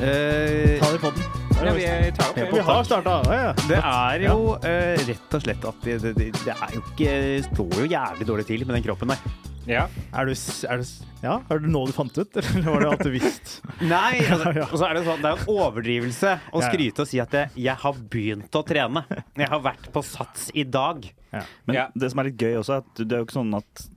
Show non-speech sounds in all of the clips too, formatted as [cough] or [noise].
Eh, Ta det i podden. Ja, vi tar opp Ja, vi har starta. Ja, ja. det er jo eh, rett og slett at det, det, det, er jo ikke står jo jævlig dårlig til med den kroppen der. Ja. Er du, er du Ja, er det nå du fant ut, eller var det alt du visste? [laughs] Nei, altså, og så er det sånn, det er en overdrivelse å skryte og si at jeg, jeg har begynt å trene. Jeg har vært på sats i dag. Men Ja. det som er litt gøy også, er at det er jo ikke sånn at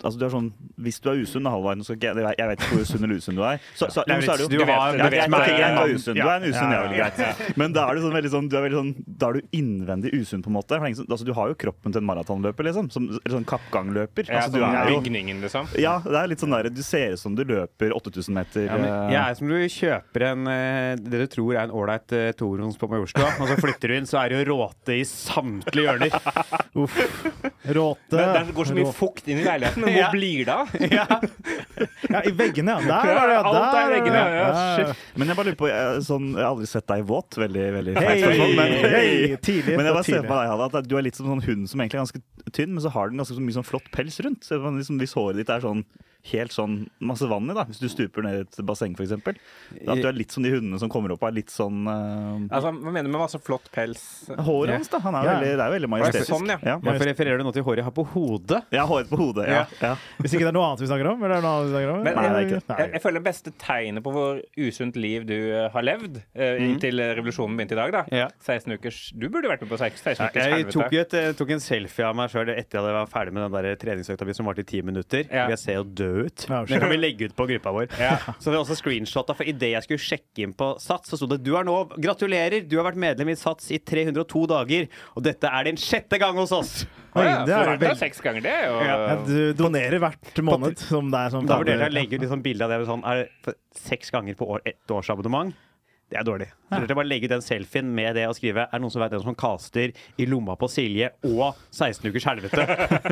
Altså du er sånn, Hvis du er usunn, ikke jeg, jeg vet ikke hvor sunn eller usunn du er. Så, så, ja, så er det jo, Du har- du vet ok, er usunn. Du er en usunn, Ja, ja, greit. Men da er du sånn veldig sånn, du er veldig sånn Da er du innvendig usunn, på en måte. Ingen Altså, du har jo kroppen til en maratonløper, liksom. Som eller sånn kappgangløper. Altså, du er jo bygningen, liksom. Ja, det er litt sånn der Du ser ut som du løper 8000 meter. Ja, men eh, jeg er som du kjøper en eh, det du tror er en ålreit uh, toroms på Majorstua, og så flytter du inn, så er det jo råte i samtlige hjørner. [laughs] Uff. Råte. Men det går så mye fukt inn i leiligheten. Hvor blir det av? [laughs] Ja, i veggene, ja. Der var det, ja. Alt er i veggene, ja, ja. Men jeg bare lurer på jeg, sånn, jeg har aldri sett deg våt. Veldig, veldig feil spørsmål, men, hei, tidlig, men jeg bare ser på deg, Halla, at du er litt som en sånn hund som egentlig er ganske tynn, men så har den ganske så mye sånn flott pels rundt. Så liksom, hvis håret ditt er sånn helt sånn masse vann i, da, hvis du stuper ned i et basseng f.eks., at du er litt som de hundene som kommer opp og er litt sånn uh... Altså, Hva mener du med masse flott pels? Håret hans, da. Han er Ja. veldig, det er veldig majestetisk. Sånn, ja. ja. Hvorfor refererer du nå til håret jeg har på hodet? Ja, håret på hodet. Ja. ja. Hvis ikke det er noe annet vi snakker om? Eller er det noe annet vi snakker om? Men Nei, det er ikke det. Jeg, jeg føler det beste tegnet på hvor usunt liv du eh, har levd, uh, inntil revolusjonen begynte i dag, da. Ja. 16 ukers Du burde vært med på 16 16 ukers Jeg tok, helvete. et, jeg tok en selfie av meg sjøl etter at jeg var ferdig med den der treningsøkta mi som varte i ti minutter. Ja. Jeg ser jo død ut. Ja, Den kan vi legge ut på gruppa vår. Ja. Så det er også screenshotta, for idet jeg skulle sjekke inn på Sats, så sto det du er nå Gratulerer, du har vært medlem i Sats i 302 dager, og dette er din sjette gang hos oss. Ja, ja, det er jo det er veldig- seks ganger, det. Og, Ja, du donerer hvert måned som det er sånn Da vurderte jeg å legge ut liksom bilde av det sånn er det seks ganger på år, ett årsabonnement. Det er dårlig. Så jeg bare legge ut den selfien med det og skrive Er det noen som vet hvem som caster i lomma på Silje og 16 ukers helvete?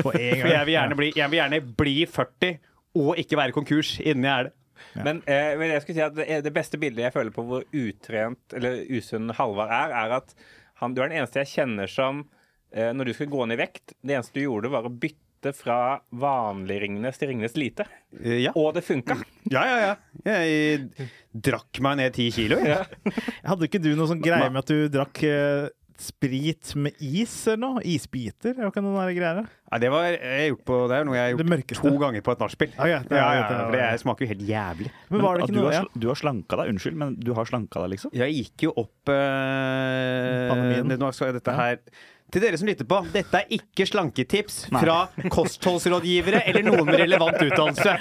på [laughs] en For jeg vil gjerne bli, jeg vil gjerne bli 40 og ikke være konkurs innen jeg er det. Men, eh, men jeg skulle si at det, det beste bildet jeg føler på hvor utrent eller usunn Halvard er, er at han, du er den eneste jeg kjenner som eh, Når du skulle gå ned i vekt, det eneste du gjorde, var å bytte fra vanlig Ringnes til Ringnes Lite. Ja, Og det funka. ja, ja. ja. Jeg drakk meg ned ti kilo. Ja. [laughs] Hadde ikke du noe sånn greie med at du drakk eh, sprit med is eller noe? Isbiter? Er jo ikke noen der greier? Nei, det, var, jeg gjort på, det er noe jeg har gjort to ganger på et nachspiel. Ah, ja, det Ja, ja, ja, for det ja. smaker jo helt jævlig. Men var det ikke du, noe har, ja. du har slanka deg. Unnskyld, men du har slanka deg, liksom? Jeg gikk jo opp eh, Pandemien. Nå skal jeg dette her Til dere som lytter på, dette er ikke slanketips Nei. fra kostholdsrådgivere eller noen med relevant utdannelse.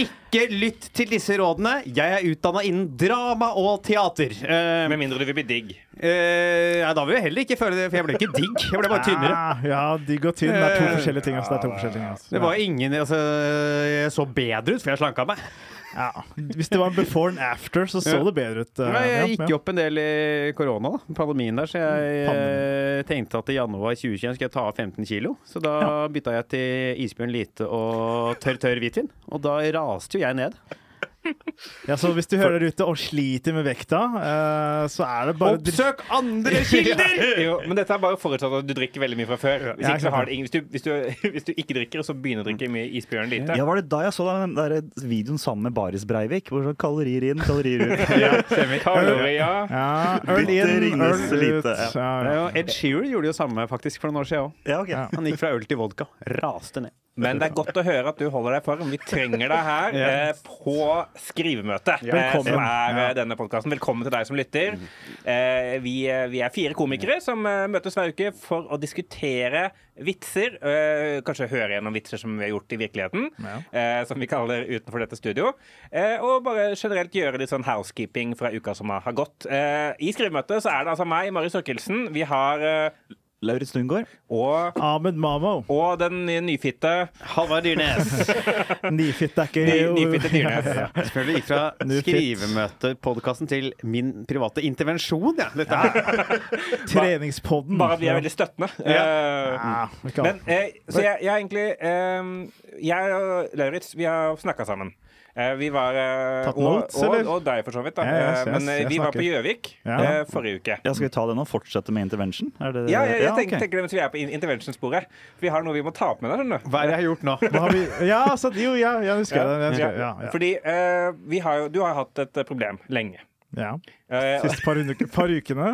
Ikke lytt til disse rådene. Jeg er utdanna innen drama og teater. Uh, Med mindre du vil bli digg. Uh, ja, da vil jeg heller ikke føle det, for jeg ble ikke digg. Jeg ble bare tynnere. Ah, ja, digg og tynn. Det er to Eh, forskjellige ting. Altså. Det er to forskjellige ting altså. Det var ingen altså, Jeg så bedre ut, for jeg slanka meg. Ja. Hvis det var en before and after, så så Ja. det bedre ut. Uh, jeg ja, gikk ja. opp en del i korona, da. Pandemien der, så jeg Pandemien. eh, tenkte at i januar 2021 skal jeg ta av 15 kilo. Så da bytta jeg til isbjørn lite og tørr, tørr hvitvin. Og da raste jo jeg ned. Ja, så hvis du hører der ute og sliter med vekta, eh, så er det bare Oppsøk andre [laughs] kilder! [laughs] Jo, men dette er bare forutsatt at du drikker veldig mye fra før. Hvis, ikke, så har det ingen, hvis, du, hvis, du, [laughs] hvis du ikke drikker, så begynner å drikke mye isbjørn lite. Ja, var det da jeg så den der videoen sammen med Baris Breivik? Hvor sånn kalorier inn, kalorier ut. ja, Kalorier. Ja, øl inn, øl ut. lite, ja. Ja, Ja, ja. Ed Sheeran gjorde jo samme faktisk for noen år siden òg. Ja, okay. Han gikk fra øl til vodka. Raste ned. Men det er godt å høre at du holder deg form. Vi trenger deg her eh, på skrivemøtet. Velkommen. som er Ja. eh, denne podkasten. Velkommen til deg som lytter. Eh, vi, eh, vi er fire komikere som eh, møtes hver uke for å diskutere vitser. Eh, kanskje høre gjennom vitser som vi har gjort i virkeligheten, eh, som vi kaller utenfor dette studio. Og bare generelt gjøre litt sånn housekeeping fra uka som har gått. I skrivemøtet så er det altså meg, Mari Sørkelsen. Vi har Lauritz Lundgaard. og, Ahmed Mamo. og den nyfitte Halvard Dyrnes. [laughs] nyfitte er ikke Ny- nyfitte Dyrnes. [laughs] Selvfølgelig gikk fra [laughs] skrivemøtepodkasten til min private intervensjon, ja. Dette her. Treningspodden. Bare at vi er veldig støttende. Ja, ikke men uh, Så jeg, jeg er egentlig uh, Jeg og Lauritz, vi har snakka sammen. Eh, vi var eh, Tatt notes, og, og, og deg, for så vidt. Da. Yes, Eh, yes, men vi var på Gjøvik Ja. eh, forrige uke. Ja, Skal vi ta den og fortsette med intervention? Er det, Ja, jeg, jeg tenker, tenker det mens vi er på intervention-sporet. Vi har noe vi må ta opp med deg. skjønner. Hva er det jeg har gjort nå? [laughs] Vi? Ja, så, jo, ja, jeg husker det. Jeg husker, ja, ja. Fordi uh, vi har jo, du har hatt et problem lenge. Ja. Eh, Siste par, uke, par ukene.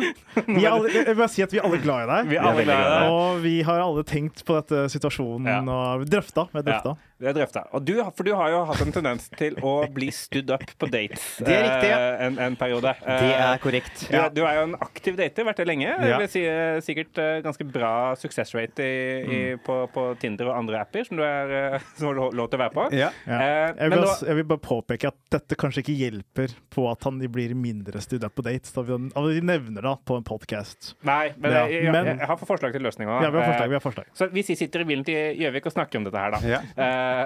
Vi er alle, jeg vil bare si at vi er alle glad i deg. vi er alle glad i deg. Og vi har alle tenkt på dette situasjonen Ja. og drøfta. Vi drøfta. Ja, det er drøfta. Og du, for du har jo hatt en tendens til å bli stood up på dates [laughs] Det er riktig, ja. eh, en, en periode. Eh, Det er korrekt. Du, du er jo en aktiv dater, vært det lenge. Ja. Jeg vil si eh, Sikkert eh, ganske bra success rate i, i, Mm. på, på Tinder og andre apper som du er, eh, [laughs] som har lov til å være på. Ja. Ja. Eh, Jeg, vil, også- jeg vil bare påpeke at dette kanskje ikke hjelper på at han blir mindre studd up på dates. Da vi, da vi nevner det på en podkast. Nei, men, Ja, jeg, jeg, men- jeg har forslag til løsning òg. Ja, vi har forslag. Vi har forslag. Så hvis vi sitter i bilen til Gjøvik og snakker om dette her, da Ja.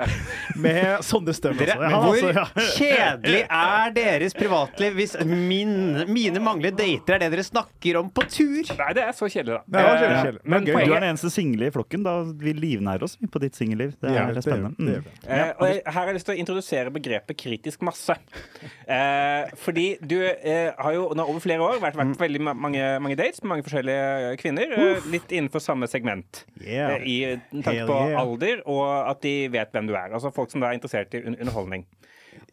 uh, Med Sondre Støm altså. Ja, hvor altså, ja. kjedelig er deres privatliv hvis min, mine manglende dater er det dere snakker om på tur? Nei, det er så kjedelig, da. Det var kjedelig, Eh, kjedelig. Men Men. Du er den eneste single i flokken. Da vi livnærer oss på ditt singelliv. Det er Ja, spennende. det det, det Mm. Eh, og jeg, her har jeg lyst til å introdusere begrepet kritisk masse. Uh, fordi du eh, har jo nå over flere år vært, vært på veldig ma- mange, mange dates med mange forskjellige kvinner. Uff. litt innenfor samme segment. Yeah. Eh, I tanke på yeah. alder og at de vet hvem du er. Altså folk som da er interessert i un underholdning.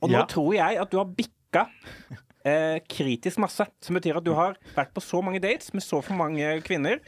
Og nå Ja. tror jeg at du har bikka eh, kritisk masse. Som betyr at du har vært på så mange dates med så for mange kvinner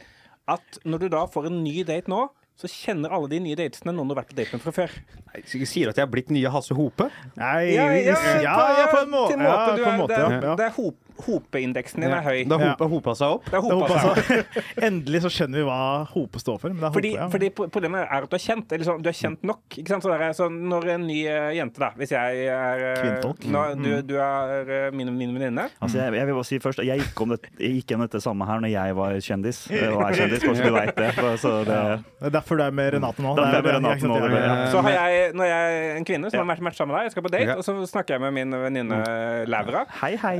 at når du da får en ny date nå, så kjenner alle de nye datesene noen du har vært på date med fra før. Nei, Sier du at jeg har blitt nye Hasse Hope? Nei, Ja, ja, ja, ja, på en måte. Ja, på en er- måte, det, er- ja. det er hop, Hopeindeksen din er høy. Det har hopa, hopa seg opp? Det Det hopa hopa seg. opp. [laughs] Endelig så skjønner vi hva hope står for. Men det er Fordi, ja. fordi problemet er at du er kjent. Eller sånn, du er kjent nok. Ikke sant? Så det er, så når en ny eh, jente, da Hvis jeg er eh, Kvinnfolk. nå, du, du er eh, min, min venninne Altså, jeg, jeg vil bare si først Jeg gikk, om det, jeg gikk gjennom dette samme her når jeg var kjendis. [laughs] Og er kjendis, kanskje så du veit det. Så det Det er derfor du er med Renate nå. Da er Det med Renate nå. Så har jeg, når jeg er en kvinne som har vært matcha med deg, jeg skal på date, Ja. og så snakker jeg med min venninne Laura. Hei, hei.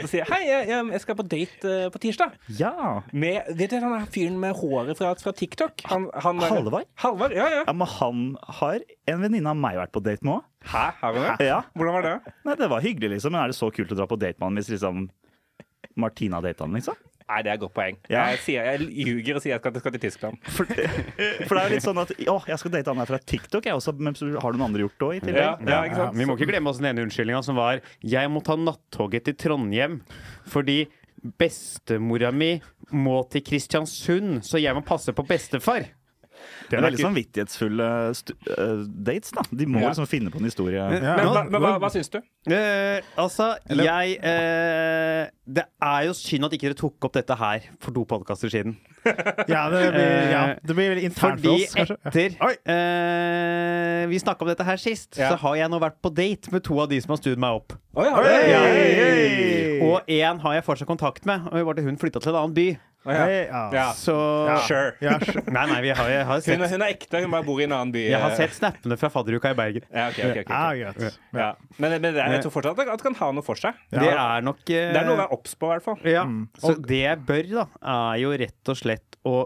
Så sier jeg hei, jeg, jeg skal på date eh, på tirsdag. Ja. Med, vet du han der fyren med håret fra, fra TikTok? Han, han, Halvard? Halvard, ja, ja. ja, men han har en venninne av meg vært på date med òg. Hæ, har hun det? Ja. Hvordan var det? Nei, det var hyggelig, liksom. Men er det så kult å dra på date med han hvis liksom Martina data han, liksom? Nei, det er et godt poeng. Ja. Jeg, sier, jeg ljuger og sier jeg skal, til Tyskland. For, for det er jo litt sånn at Å, jeg skal date han her fra TikTok, jeg også. Men så har noen andre gjort det òg, i tillegg? ja, ikke sant? Vi må ikke glemme oss den ene unnskyldninga som var Jeg må ta nattoget til Trondheim fordi bestemora mi må til Kristiansund, så jeg må passe på bestefar. Det er veldig samvittighetsfulle eh, dates, da. De må Ja. liksom finne på en historie. Ja. Men, hva, men hva, hva syns du? Eh, altså, Eller- jeg eh, Det er jo synd at ikke dere tok opp dette her for to podkaster siden. [laughs] Ja, det blir, ja, det blir veldig internt for oss, kanskje. Fordi etter eh, vi snakka om dette her sist, Ja. så har jeg nå vært på date med to av de som har studd meg opp. Oh, ja, Hei! Ja. Og én har jeg fortsatt kontakt med, og hun flytta til en annen by. Ja. Hey, ja. Ja. Så. Sure. [laughs] Sure. Nei, nei, vi har, jeg, har Hun, sett, er- hun er ekte, hun bare bor i en annen by. jeg har sett snappene fra fadderuka i Bergen. Ja, ok, ok, okay, okay. Ja. Ja. Men, men det jeg tror fortsatt at det kan ha noe for seg. Det er nok uh... Det er noe å være obs på, i hvert fall. Ja. Mm. Så det jeg bør, da, er jo rett og slett å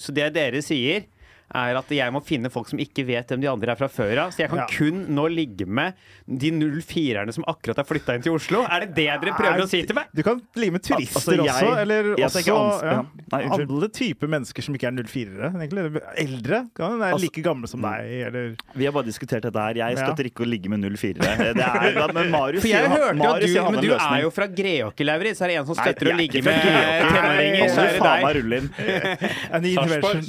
Så det dere sier, er at jeg må finne folk som ikke vet hvem de andre er fra før av. Så jeg kan Ja. kun nå ligge med de 04-erne som akkurat har flytta inn til Oslo. Er det det dere prøver å si til meg? Du kan bli med turister altså, jeg- også, eller jeg også ja, ja. Nei, alle typer mennesker som ikke er 04-ere. egentlig. Eldre. Kan være Altså- like gamle som deg, eller Vi har bare diskutert dette her. Jeg Ja. støtter ikke å ligge med 04-ere. Er, men Marius For jeg sier- hørte Marius du Men du er jo fra Greåker, Lauritz. Er det en som støtter Nei, å er ligge med tenåringer, så er det deg.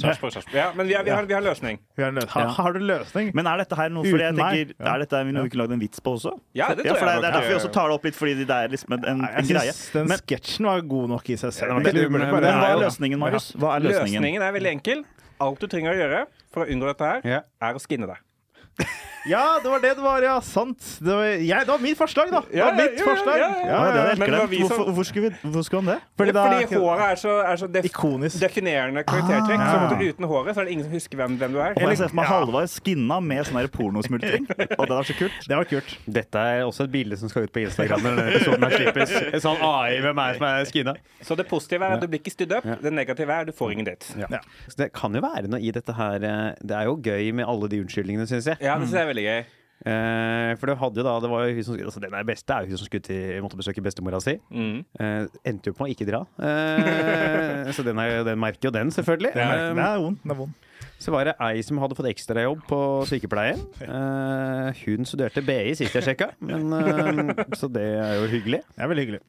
Sarpsborg. Ja, men vi har, vi har, vi har løsning. Vi har, løsning. ha, har du løsning? Men er dette her noe fordi jeg meg? tenker, Ja. Er dette noe vi kunne lagd en vits på også? Ja, det Ja, tror for det, jeg det er derfor vi også tar det opp litt, fordi det er liksom en, en, en greie. den Men, sketsjen var god nok i seg selv. Men- men- men- men hva er løsningen, Marius? Hva er løsningen? Løsningen er veldig enkel. Alt du trenger å gjøre for å unngå dette her, er å skinne deg. Ja, det var det det var, ja. Sant. Det var, ja, det var mitt forslag, da. Det Ja, var mitt ja, ja, forslag. ja, ja. Ja, Hvorfor, hvorfor, skulle vi, hvorfor skulle han det? Fordi, da, Fordi håret er så, er så def Ikonisk. definerende karaktertrekk. Ah. Så uten håret så er det ingen som husker hvem, hvem du er. Og jeg ser for meg. Halvard skinna med sånn her pornosmultring. Og det var så kult. Det var kult. Dette er også et bilde som skal ut på Instagram når denne episoden her slippes. [laughs] En sånn AI med meg som er skinna. Så det positive er at du blir ikke studd opp. Det negative er at du får ingen date. Ja. Så det kan jo være noe i dette her eh, Det er jo gøy med alle de unnskyldningene, syns jeg. Ja, det synes jeg er veldig gøy. Eh, for det hadde jo da det var jo hun som, altså Den er beste er jo hun som skulle til, måtte besøke bestemora si. Mm. Eh, endte jo på å ikke dra. Eh, [laughs] så den, er, den merker jo den, selvfølgelig. Det Eh, er vond. Det er vond. så var det ei som hadde fått ekstrajobb på sykepleien. Eh, hun studerte BI sist jeg sjekka, men, eh, så det er jo hyggelig. Det er veldig hyggelig.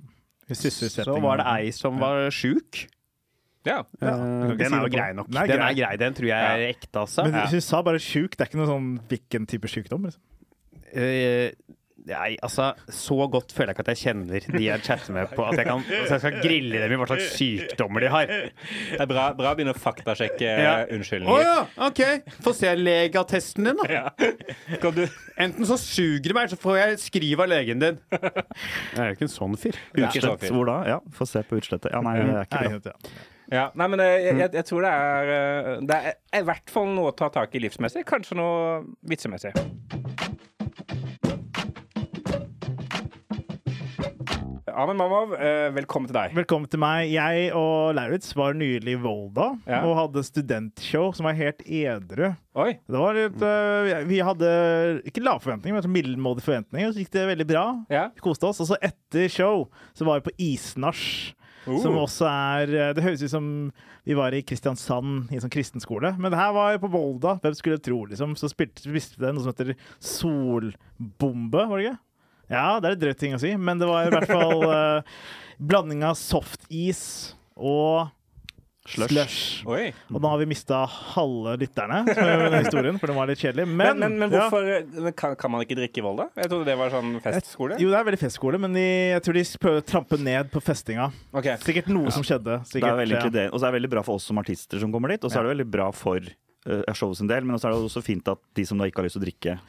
Så var det ei som var sjuk. Ja. ja. den er jo grei nok. Den er Den er grei, den tror jeg er ekte, altså. Men hun sa bare sjuk. Det er ikke noe sånn hvilken type sykdom. Liksom. Uh, Nei, altså, så godt føler jeg ikke at jeg kjenner de jeg chatter med på at jeg, kan, altså, jeg skal grille dem i hva slags sykdommer de har. Det er bra, bra å begynne å faktasjekke Ja. unnskyldninger. Å unnskyldninger. ja, OK. Få se legeattesten din, da. Ja. Du Enten så suger det meg, eller så får jeg skriv av legen din. Jeg er jo ikke en sånn fyr. Det er ikke så Utslett, hvor da? Ja, få se på utslettet. Ja, nei, det er ikke Nei, bra. Ja. Nei, men eh, jeg, jeg, jeg tror det er eh, Det er i hvert fall noe å ta tak i livsmessig. Kanskje noe vitsemessig. Amen Mamov, eh, velkommen til deg. Velkommen til meg. Jeg og Lauritz var nylig i Volda Ja. og hadde studentshow som var helt edru. Oi. Det var litt, øh, vi hadde ikke lave forventninger, men middelmådige forventninger. Så gikk det veldig bra. Ja. Vi koste oss. Og så etter show så var vi på Isnach. Som Uh. også er øh, Det høres ut som vi var i Kristiansand, i en sånn kristen skole. Men det her var på Volda. Hvem skulle tro, liksom. Så spilte, spiste det noe som heter solbombe, var det ikke? Ja, det er et drøyt ting å si, men det var i hvert fall øh, [laughs] blanding av softis og Slush. slush. Oi. Og nå har vi mista halve lytterne, er historien, for den var litt kjedelig. Men, Men, men, men hvorfor ja. kan, kan man ikke drikke i Volda? Jeg trodde det var sånn festskole. Jo, det er veldig festskole, men de, jeg tror de prøver å trampe ned på festinga. Okay. Sikkert noe som skjedde. Det er Og så er det veldig bra for oss som artister som kommer dit, og så er det veldig bra for uh, showet sin del, men også er det også fint at de som da ikke har lyst til å drikke,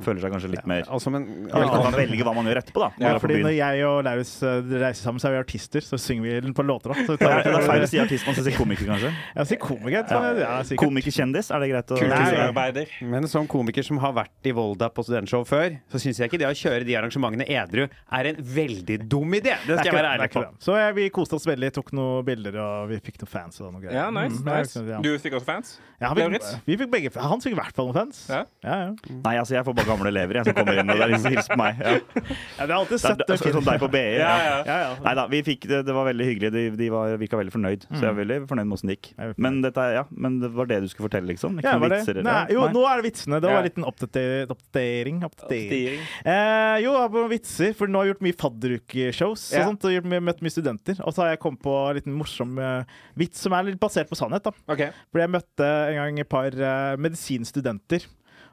føler seg kanskje litt mer Altså, men Eller kan velge hva man gjør etterpå, da. Ja, man fordi når jeg og Laurus eh, reiser sammen, så er vi artister, så synger vi på låter. da. Så vi Det tar, er, det er feil å si artist, man skal si komiker, kanskje. Ja, sier komiker. Ja. Komikerkjendis, er det greit å Kulturarbeider. Men som komiker som har vært i Volda på studentshow før, så syns jeg ikke det å kjøre de arrangementene edru er en veldig dum idé. Det Det skal jeg være ærlig på. Så eh, vi koste oss veldig, tok noen bilder, og vi fikk noen fans og noe greier. Ja, nice. Mm, er nice. ja. Du fikk også fans? Ja, vi, vi fikk begge Han fikk i hvert fall noen fans. Ja. Ja, ja. Nei, altså, jeg får bare gamle elever jeg, som kommer inn, og det er de som hilser på meg. Ja. ja, vi har alltid Det sett er, sånn som deg på BI. Ja, Ja. ja. Ja, ja. Nei da, vi fikk det, det var veldig hyggelig. De, de var, virka veldig fornøyd. Så jeg er veldig fornøyd med åssen det gikk. Men, dette, er- ja, men det var det du skulle fortelle, liksom? Ikke Ja, noen vitser? Nei, jo, nå er det vitsene. Det var en liten oppdatering. oppdatering. oppdatering. Eh, jo, det var på vitser, for nå har jeg gjort mye fadderukeshows og Ja. sånt, og mye, møtt mye studenter. Og så har jeg kommet på en liten morsom eh, vits som er litt basert på sannhet. da. Okay. For jeg møtte en gang et par uh, medisinstudenter.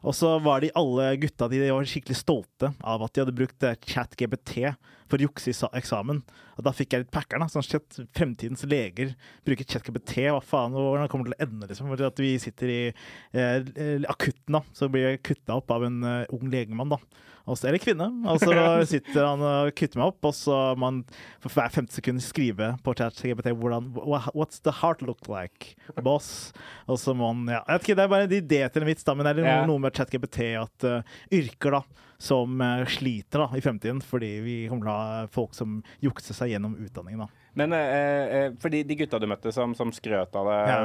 Og så var de alle gutta de var skikkelig stolte av at de hadde brukt eh, ChatGPT for å jukse i eksamen. Og da fikk jeg litt packeren. Sånn shit, fremtidens leger bruker ChatGPT. Hva faen, hvordan kommer det til å ende? liksom? For at vi sitter i eh, akutten, da, så blir jeg kutta opp av en uh, ung legemann. da. Og så, eller kvinne. Og så sitter han og kutter meg opp, og så må han for hver 50 sekunder skrive på ChatGPT hvordan What's the heart look like, boss? Og så må han ja, jeg vet ikke, Det er bare en idé til en vits, da, men det er noe med ChatGPT at uh, yrker da som uh, sliter da i fremtiden, fordi vi kommer til å ha folk som jukser seg gjennom utdanningen. da. Men eh, eh, for de, de gutta du møtte som, som skrøt av det, Ja.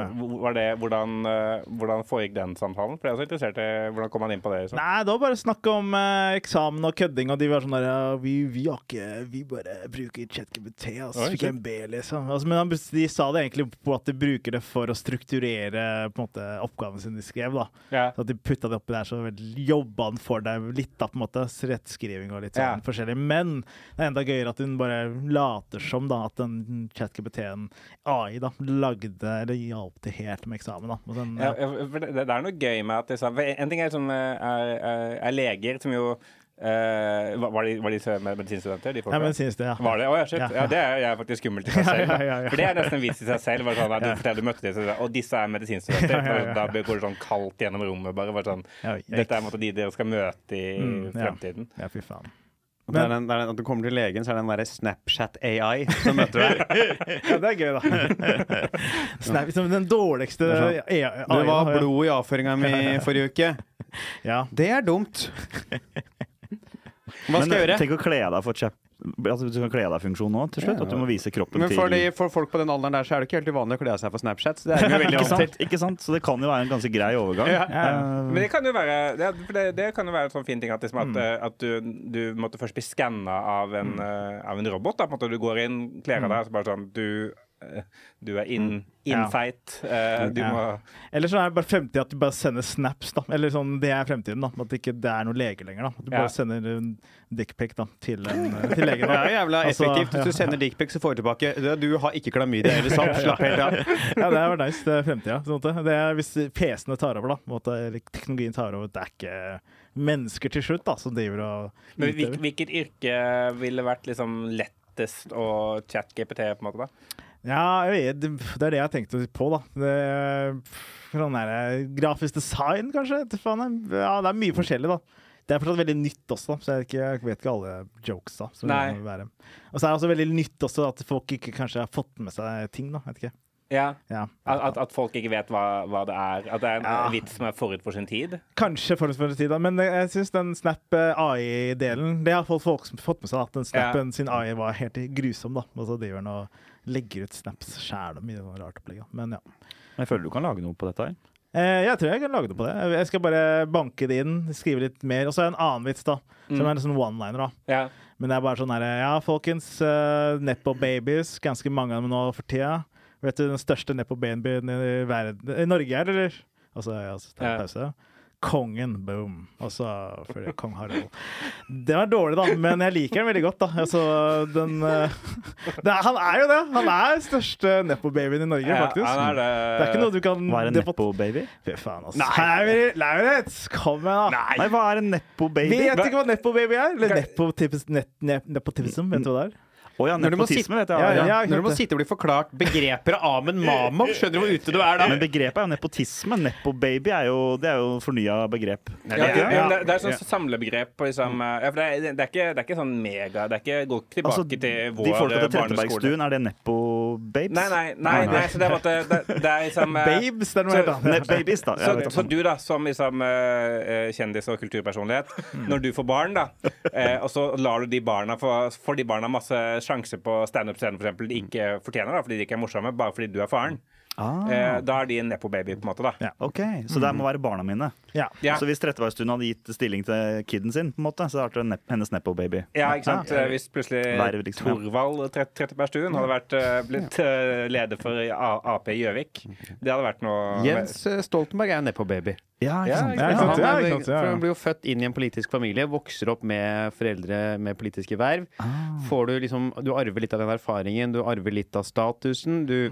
var det hvordan, eh, hvordan foregikk den samtalen? For jeg er også interessert i hvordan kom man inn på det? Liksom. Nei, det var bare snakk om eh, eksamen og kødding, og de var sånn der ja, vi, vi har ikke Vi bare bruker ChatGPT, altså. så fikk en B, liksom. Altså, men han- de sa det egentlig på at de bruker det for å strukturere på en måte oppgaven sin de skrev, da. Ja. Så at de putta det oppi der, så jobba han for deg litt, da, på en måte. Rettskriving og litt sånn forskjellig. Men det er enda gøyere at hun bare later som da, at den ChatGPT-en, AI, da, lagde eller hjalp til helt med eksamen. da. Sånn, Ja, det, det er noe gøy med at liksom, En ting er, som er, er, er leger, som jo Uh, var, var de, var de medisinstudenter? De ja, det, ja. Var det? Oh, ja. Ja. Ja, det er, er faktisk skummelt i seg selv. For det er nesten en vits i seg selv. Bare sånn, du forteller du møtte disse, og disse er medisinstudenter. Da går det sånn kaldt gjennom rommet. bare, bare sånn, Dette er måte de dere skal møte i Mm, ja. fremtiden. Ja, fy faen. Det er den, det er den, at du kommer til legen, så er det den derre Snapchat-AI som møter deg. [laughs] Ja, det er gøy, da. [laughs] Snap, den dårligste AI Det var blod i avføringa mi [laughs] forrige uke. Ja. Det er dumt. Hva skal jeg gjøre? tenk å kle deg for chat, altså, Du kan kle av deg-funksjon nå til slutt. Ja. At du må vise kroppen Men til for, de, for folk på den alderen der, så er det ikke helt uvanlig å kle av seg for Snapchat. Så det er jo [laughs] veldig ikke sant? ikke sant? Så det kan jo være en ganske grei overgang. Ja. Uh, Men det kan jo være det, det, det kan jo være en sånn fin ting at, liksom, Mm. at, mm. at du, du måtte først bli skanna av, en, uh, av en robot. Da, på en måte Du går inn, kler av deg, så bare sånn Du, eh, du er in, Mm. Ja. infeit. eh, du Ja. må Eller så er det bare fremtiden at du bare sender snaps. da Eller sånn, Det er fremtiden. da At det ikke det er noen lege lenger. da At du Ja. bare sender en dickpic til, en, [laughs] til legen. Det er jævla Altså, effektivt. Hvis du sender dickpic, så får du tilbake Du, du har ikke klamydia eller [laughs] sant. Slapp helt av. [laughs] Ja, det var nice. Det er fremtida. på en måte. Det er hvis PC-ene tar over, da. måte, eller teknologien tar over. Det er ikke mennesker til slutt da som driver og Men hvilket yrke ville vært liksom lettest å chat-GPT, på en måte? da? Ja, vet, det er det jeg tenkte på, da. Det, sånn der, grafisk design, kanskje? Ja, det er mye forskjellig, da. Det er fortsatt veldig nytt også, så jeg, ikke, jeg vet ikke alle jokes. være. Og så er det også veldig nytt også at folk ikke kanskje har fått med seg ting. da, vet ikke. Ja. Ja. At, at, folk ikke vet hva, hva det er? At det er en Ja. vits som er forut for sin tid? Kanskje forut for sin tid, da, men jeg syns den Snap eh, AI-delen Det har folk, folk fått med seg, at den Snappen sin AI var helt grusom. da, Og så driver den og legger ut snaps sjæl og mye sånn rart opplegg. Men ja. jeg føler du kan lage noe på dette her. Eh, jeg tror jeg kan lage noe på det. Jeg skal bare banke det inn, skrive litt mer. Og så er det en annen vits, da. Som er en sånn one-liner. da. Ja. Men det er bare sånn herre Ja, folkens. Uh, Nepo babies. Ganske mange av dem nå for tida. Vet du den største Nepo babyen i verden I Norge er, eller? Og så ja, så tar jeg Ja. Kongen, boom. Altså jeg kong Harald. Den er dårlig, da, men jeg liker den veldig godt. da Altså, den, eh, det er, Han er jo det! Han er største Nepo-babyen i Norge, faktisk. Ja, er det. Det er ikke noe du kan Hva er en nepo-baby? Fy faen, altså. Nei, Lauritz! Kom igjen, da! Nei, hva er en nepo-baby? Vet ikke hva nepo-baby er? Eller nepotivis- net- ne- vet du hva det er? Å ja, Når du må nepotisme, vet jeg. Ja, Ja, ja. Når du må sitte og bli forklart begreper av Amen Mamam, skjønner du hvor ute du er da? Men begrepet er jo nepotisme. Nepo-baby er jo, det er jo fornya begrep. Ja, det er- det, det, det er sånn samlebegrep. på Liksom, ja, for det, er, det, er ikke, det er ikke sånn mega Det er ikke, går ikke tilbake Altså, til de vår folka til eh, barneskole. Trettebergstuen, er det nepo-babes? Nei, nei, nei, nei, så det måte- det, det er liksom [laughs] eh, Babes, det er noe så- helt annet. Ne- da. Så, du. så du da, som liksom, eh, kjendis og kulturpersonlighet, når du får barn, da, eh, og så lar du de barna få får de barna masse sjanse på standup-scenen eksempel, de ikke fortjener, da, fordi de ikke er morsomme, bare fordi du er faren, Ah, eh, da er de en nepo-baby, på en måte. da. Ja. ok, Så det må være barna mine. Ja. Ja. Så hvis Trettebergstuen hadde gitt stilling til kiden sin, på en måte, så hadde det nep hennes nepo-baby. Ja, ikke sant? Eh, Hvis plutselig Verv, liksom, ja. Torvald Trettebergstuen hadde vært, eh, blitt eh, leder for A- Ap i Gjøvik, det hadde vært noe Jens Stoltenberg er jo nepo-baby. Ja, Ja, ikke sant? Ja, ikke sant? Ja, er- for han blir jo født inn i en politisk familie, vokser opp med foreldre med politiske verv. Får du liksom Du arver litt av den erfaringen, du arver litt av statusen. Du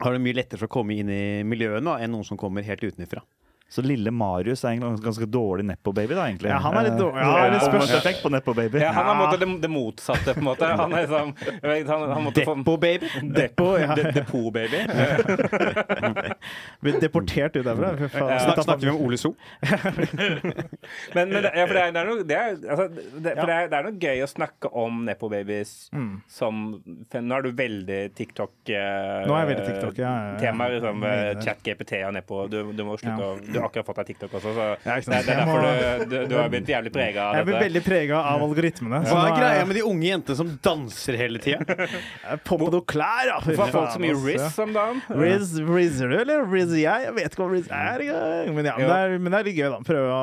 har det mye lettere for å komme inn i miljøene da, enn noen som kommer helt utenfra. Så lille Marius er en ganske dårlig nepo-baby, da, egentlig. Ja, han er litt Eh, dårlig. Ja, det spørs. På nepo-baby. Ja, han er det, det motsatte, på en måte. Han er liksom jeg vet, han, han måtte få Depo-baby. Depo, ja. De- Depot-baby. Blir deportert ut derfra. Snak, snakker vi om Ole So? [laughs] Men, men det, ja, for det er, det er noe, det er, altså, det, for det er, det er noe gøy å snakke om nepo-babies som Nå er du veldig TikTok eh, TikTok, ja, ja, ja. Tema liksom eh, chat-GPT og nepo. Du, du må slutte Ja. å Du har akkurat fått deg TikTok også, så det, det er derfor du, du, du har blitt jævlig prega av Jeg blir dette. veldig prega av algoritmene. Hva er greia med de unge jentene som danser hele tida? [laughs] På med noe klær, da! fy Får folk så mye. Riz om dagen? Riz, Rizzer du, eller Rizzer jeg? Jeg vet ikke hva Riz er engang. Men, ja, men, det er, men det er litt gøy, da. Prøve å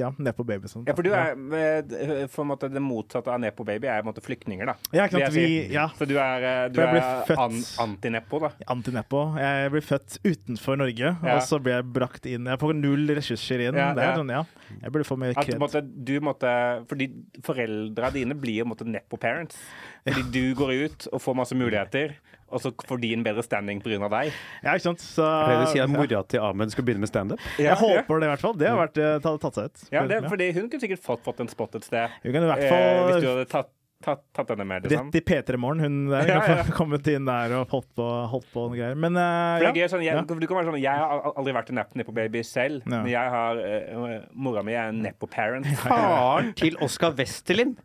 Ja, ned på baby sånn. Ja, for du er eh, for en måte, Det motsatte av nepo-baby er på en måte flyktninger, da. Ja, ikke sant. Vi, ja, Så du er, eh, du er an, anti-nepo, da. anti-nepo. Jeg ble født utenfor Norge, og så ble jeg brakt inn Jeg får null ressurser inn. Ja, det er ja. sånn, ja. Jeg burde få mer At du kred. måtte, du måtte Fordi foreldra dine blir jo på en måte nepo-parents. Fordi du går ut og får masse muligheter, og så får de en bedre standing pga. deg. Ja, ikke sant. Så Det vil si at ja. mora til Ahmed skal begynne med standup? Jeg håper det, i hvert fall. Det har vært, eh, tatt, tatt seg ut. Ja, det, fordi hun kunne sikkert fått, fått en spot et sted. Hun kunne i hvert Eh, hvis du hadde tatt, tatt, tatt henne med, liksom. Rett i P3 Morgen. Hun der Ja, ja. kommet inn der og holdt på, holdt på noen greier. Men uh, ja. gøy, sånn, jeg, Ja. du kan være sånn, jeg har aldri vært en nepo-baby selv, Ja. men jeg har uh, mora mi er en nepo-parent. Faren til Oskar Westerlin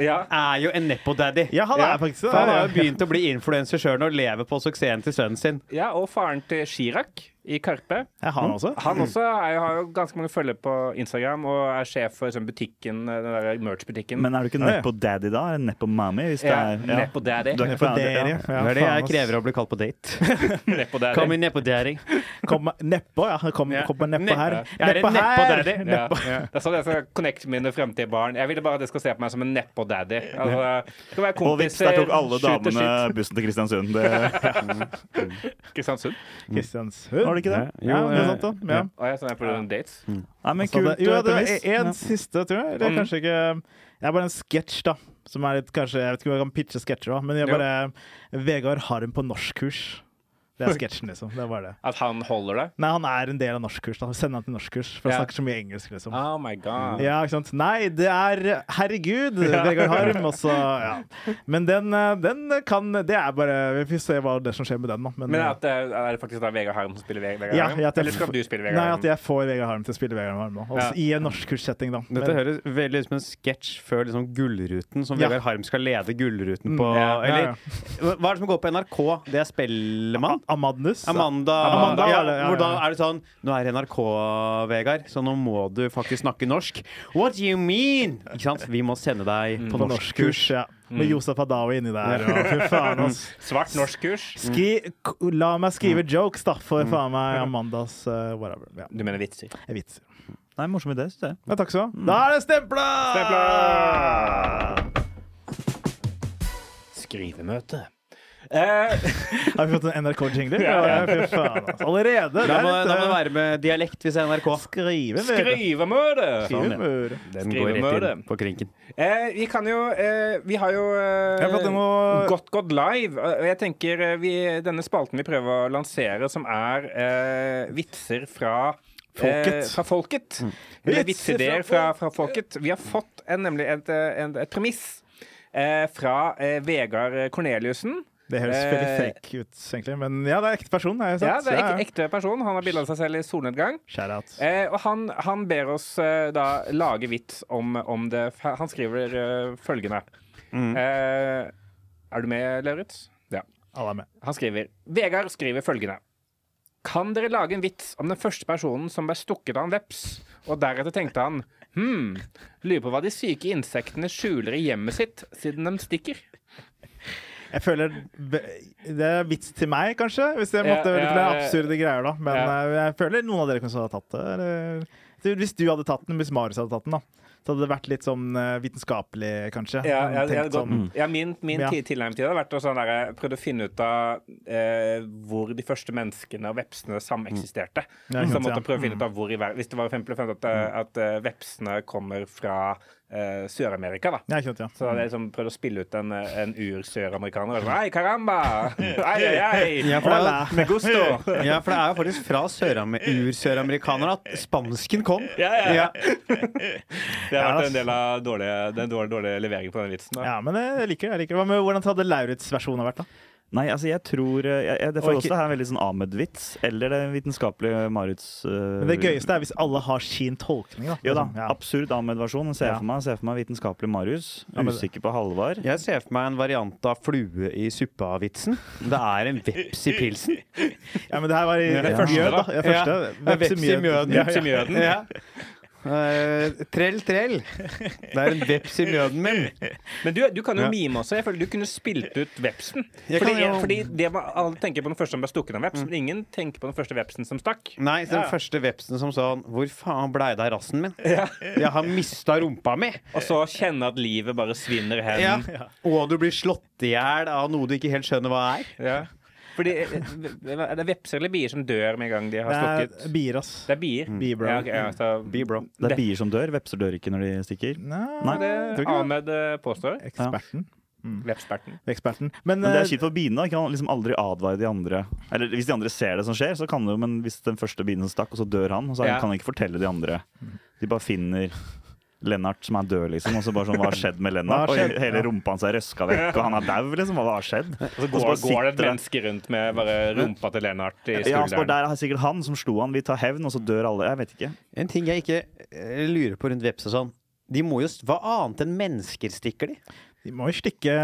Ja. er jo en nepo-daddy. ja, han Ja, faktisk det. Han har jo begynt å bli influenser sjøl og lever på suksessen til sønnen sin. ja, og faren til Chirac. I Karpe. Jeg har også. Han også er, har jo ganske mange følgere på Instagram og er sjef for sånn, butikken, den der merch-butikken. Men er du ikke Ja, ja. nedpå daddy da? Eller nedpå mommy? Hvis det ja, er, Nepo Daddy. Du er nedpå daddy, ja. ja. Det er det jeg krever å bli kalt på date. [laughs] Nepo Daddy. Kom inn nedpå daddy. Kom nedpå, ja. Kom, Ja. kom nedpå her. Er det Nedpå nedpå her! daddy? Ja. Det er sånn jeg skal connecte mine fremtidige barn. Jeg ville bare at de skal se på meg som en nepo daddy. Altså, skal være Og vips, der tok alle damene bussen til Kristiansund. Det. [laughs] Kristiansund. Kristiansund. Var det ikke det? Ja, Jo, noe eh, sånt da. Ja. Ja. jeg sånn er på dates. Nei, men det, kult jo, det var en siste, tror jeg. Eller Mm. kanskje ikke Det er bare en sketsj, da. Som er litt, kanskje, Jeg vet ikke om jeg kan pitche sketsjer, da, men jeg Jo. bare Vegard Harm på norskkurs. Det er sketsjen, liksom. Det er bare det. At han holder det. Nei, han er en del av norskkurs. da Sender han til norskkurs, for han yeah. snakker så mye engelsk, liksom. Oh my god. Ja, ikke sant? Nei, det er Herregud, Vegard Harm. Og så, ja. Men den, eh, den kan Det er bare Vi får se hva det som skjer med den, da. Men, Men eh, at det er er det faktisk da Vegard Harm som spiller Vegard Ja, Harm? jeg Eller skal du spille Vegard Harm? Nei, at jeg får Vegard Harm til å spille Vegard Harm nå. ja. I en norskkurssetting, da. Dette Men- høres veldig ut som en sketsj før liksom Gullruten, som Ja. Vegard Harm skal lede Gullruten Mm, på. Mm, ja, Eller ja. hva er det som går på NRK? Det er Spellemann? Amadnus. Amanda, Amanda, ja, det, ja, Hvor da er det sånn Nå er det NRK, Vegard, så nå må du faktisk snakke norsk. What do you mean? Ikke sant? Vi må sende deg På på norskkurs, norskkurs. ja. Med Josef Adawi inni der. Og, [laughs] faen. Svart norskkurs? Skri, k- la meg skrive jokes, da, for faen meg Amandas uh, whatever. Ja, Du mener vitser? jeg vitser. Nei, morsom idé, syns jeg. Ja, takk skal du ha. Da er det stempla! Skrivemøte. Eh, [laughs] Har vi fått en NRK-jingler? Ja, fy faen, altså. Allerede? Det Da må, da må det eh, være med dialekt hvis det er NRK. Skrivemøte. skrivemøte! Skrivemøte. Den går rett inn på krinken. Eh, vi kan jo eh, Vi har jo eh, noe- Godt Godt Live. Og jeg tenker eh, vi, Denne spalten vi prøver å lansere, som er eh, vitser fra Folket. Eh, fra folket. Eller Vitser Vitsideer fra fra, fra folket. Vi har fått en, nemlig et, et, et premiss eh, fra eh, Vegard Korneliussen. Det høres Eh, veldig fake ut, egentlig. Men ja, det er ekte person. Er Ja, det er ek ekte person. Han har bilde av seg selv i solnedgang. Shout out. Eh, og han, han ber oss eh, da lage vits om, om det Han skriver eh, følgende. Eh, er du med, Lauritz? Ja. Alle er med. Han skriver Vegard skriver følgende. Kan dere lage en vits om den første personen som ble stukket av en veps? Og deretter tenkte han Hm, lurer på hva de syke insektene skjuler i hjemmet sitt siden de stikker. Jeg føler Det er vits til meg, kanskje. Hvis Ja, måtte ja, ja, ja, ja. absurde greier, da. Men eh, jeg føler noen av dere kanskje hadde tatt det. Eller, hvis du hadde tatt den, hvis Marius hadde tatt den, da. Så hadde det vært litt sånn eh, vitenskapelig, kanskje. Ja, jeg, jeg, jeg, sånn- ja, min min Ja. ti- tilnærming til det har vært å sånn der, prøvde å finne ut av eh, hvor de første menneskene og vepsene sameksisterte. Ikke så jeg måtte prøve å finne ut av hvor i verden Hvis det var for eksempel at, eh, at eh, vepsene kommer fra eh, Sør-Amerika, da. Ja, sant, ja. Så hadde jeg liksom prøvd å spille ut en, eh, en ur-søramerikaner. Ei, caramba! [laughs] Ei, ei, ei! Ja, for det er Med gusto! Ja, for det er jo faktisk fra Sørame- ur-søramerikanerne at spansken kom. [laughs] Ja, ja. Ja. [laughs] Det har vært en del av dårlige, den dårlige, dårlige levering på den vitsen. Da. Ja, men jeg liker det. jeg liker det. Hva med, Hvordan hadde Lauritz versjon vært, da? Nei, altså jeg tror eh, jeg, jeg, Det får Og ikke- også her en veldig sånn Ahmed-vits, eller det vitenskapelige Maruts uh, Men det gøyeste er hvis alle har sin tolkning. da. Jo da, Ja. absurd Ahmed-versjon. Ser Ja. for meg, ser for meg vitenskapelig Marius. Usikker på Halvard. Jeg ser for meg en variant av flue i suppa-vitsen. Det er en veps i pilsen. Ja, men det her var i Ja. det første, da. Ja, første. Ja, veps i mjøden. Ja, Veps i ja. mjøden. Ja. Eh, trell, trell. Det er en veps i mjøden min. Men du, du kan jo Ja. mime også. Jeg føler Du kunne spilt ut vepsen. Jeg Fordi, jo- fordi det var, Alle tenker på den første som ble stukket av veps, men ingen tenker på den første vepsen som stakk. Nei, den Ja. første vepsen som sånn Hvor faen blei det av rassen min? Jeg har mista rumpa mi! Og så kjenne at livet bare svinner hen. Ja. Og du blir slått i hjel av noe du ikke helt skjønner hva er. Fordi eh, Er det vepser eller bier som dør med en gang de har Det stukket? er bier, ass. Det er bier. Bier, bro. Ja, okay, ja, så, Be bro. Det er bier som dør. Vepser dør ikke når de stikker. Nei, Nei. det tror det. Ahmed eh, påstår. Eksperten. Vepsperten. Eksperten. Men, Men det eh, er kjipt for biene. da. Kan liksom aldri advare de andre. Eller hvis de andre ser det som skjer, så kan det jo, men hvis den første bienen stakk, og så dør han, så Ja. kan han ikke fortelle de andre. De bare finner Lennart som er død, liksom. Og så bare sånn, hva har skjedd med Lennart? Skjedd? Og hele rumpa hans er røska vekk, og han er dau, liksom. Hva har skjedd? Og så Og så går, det et menneske rundt med bare rumpa til Lennart i skulderen. Ja, så bare der er sikkert han som slo han. Vi tar hevn, og så dør alle. Jeg vet ikke. En ting jeg ikke eh, lurer på rundt veps og sånn. De må jo, Hva annet enn mennesker stikker de? De må jo stikke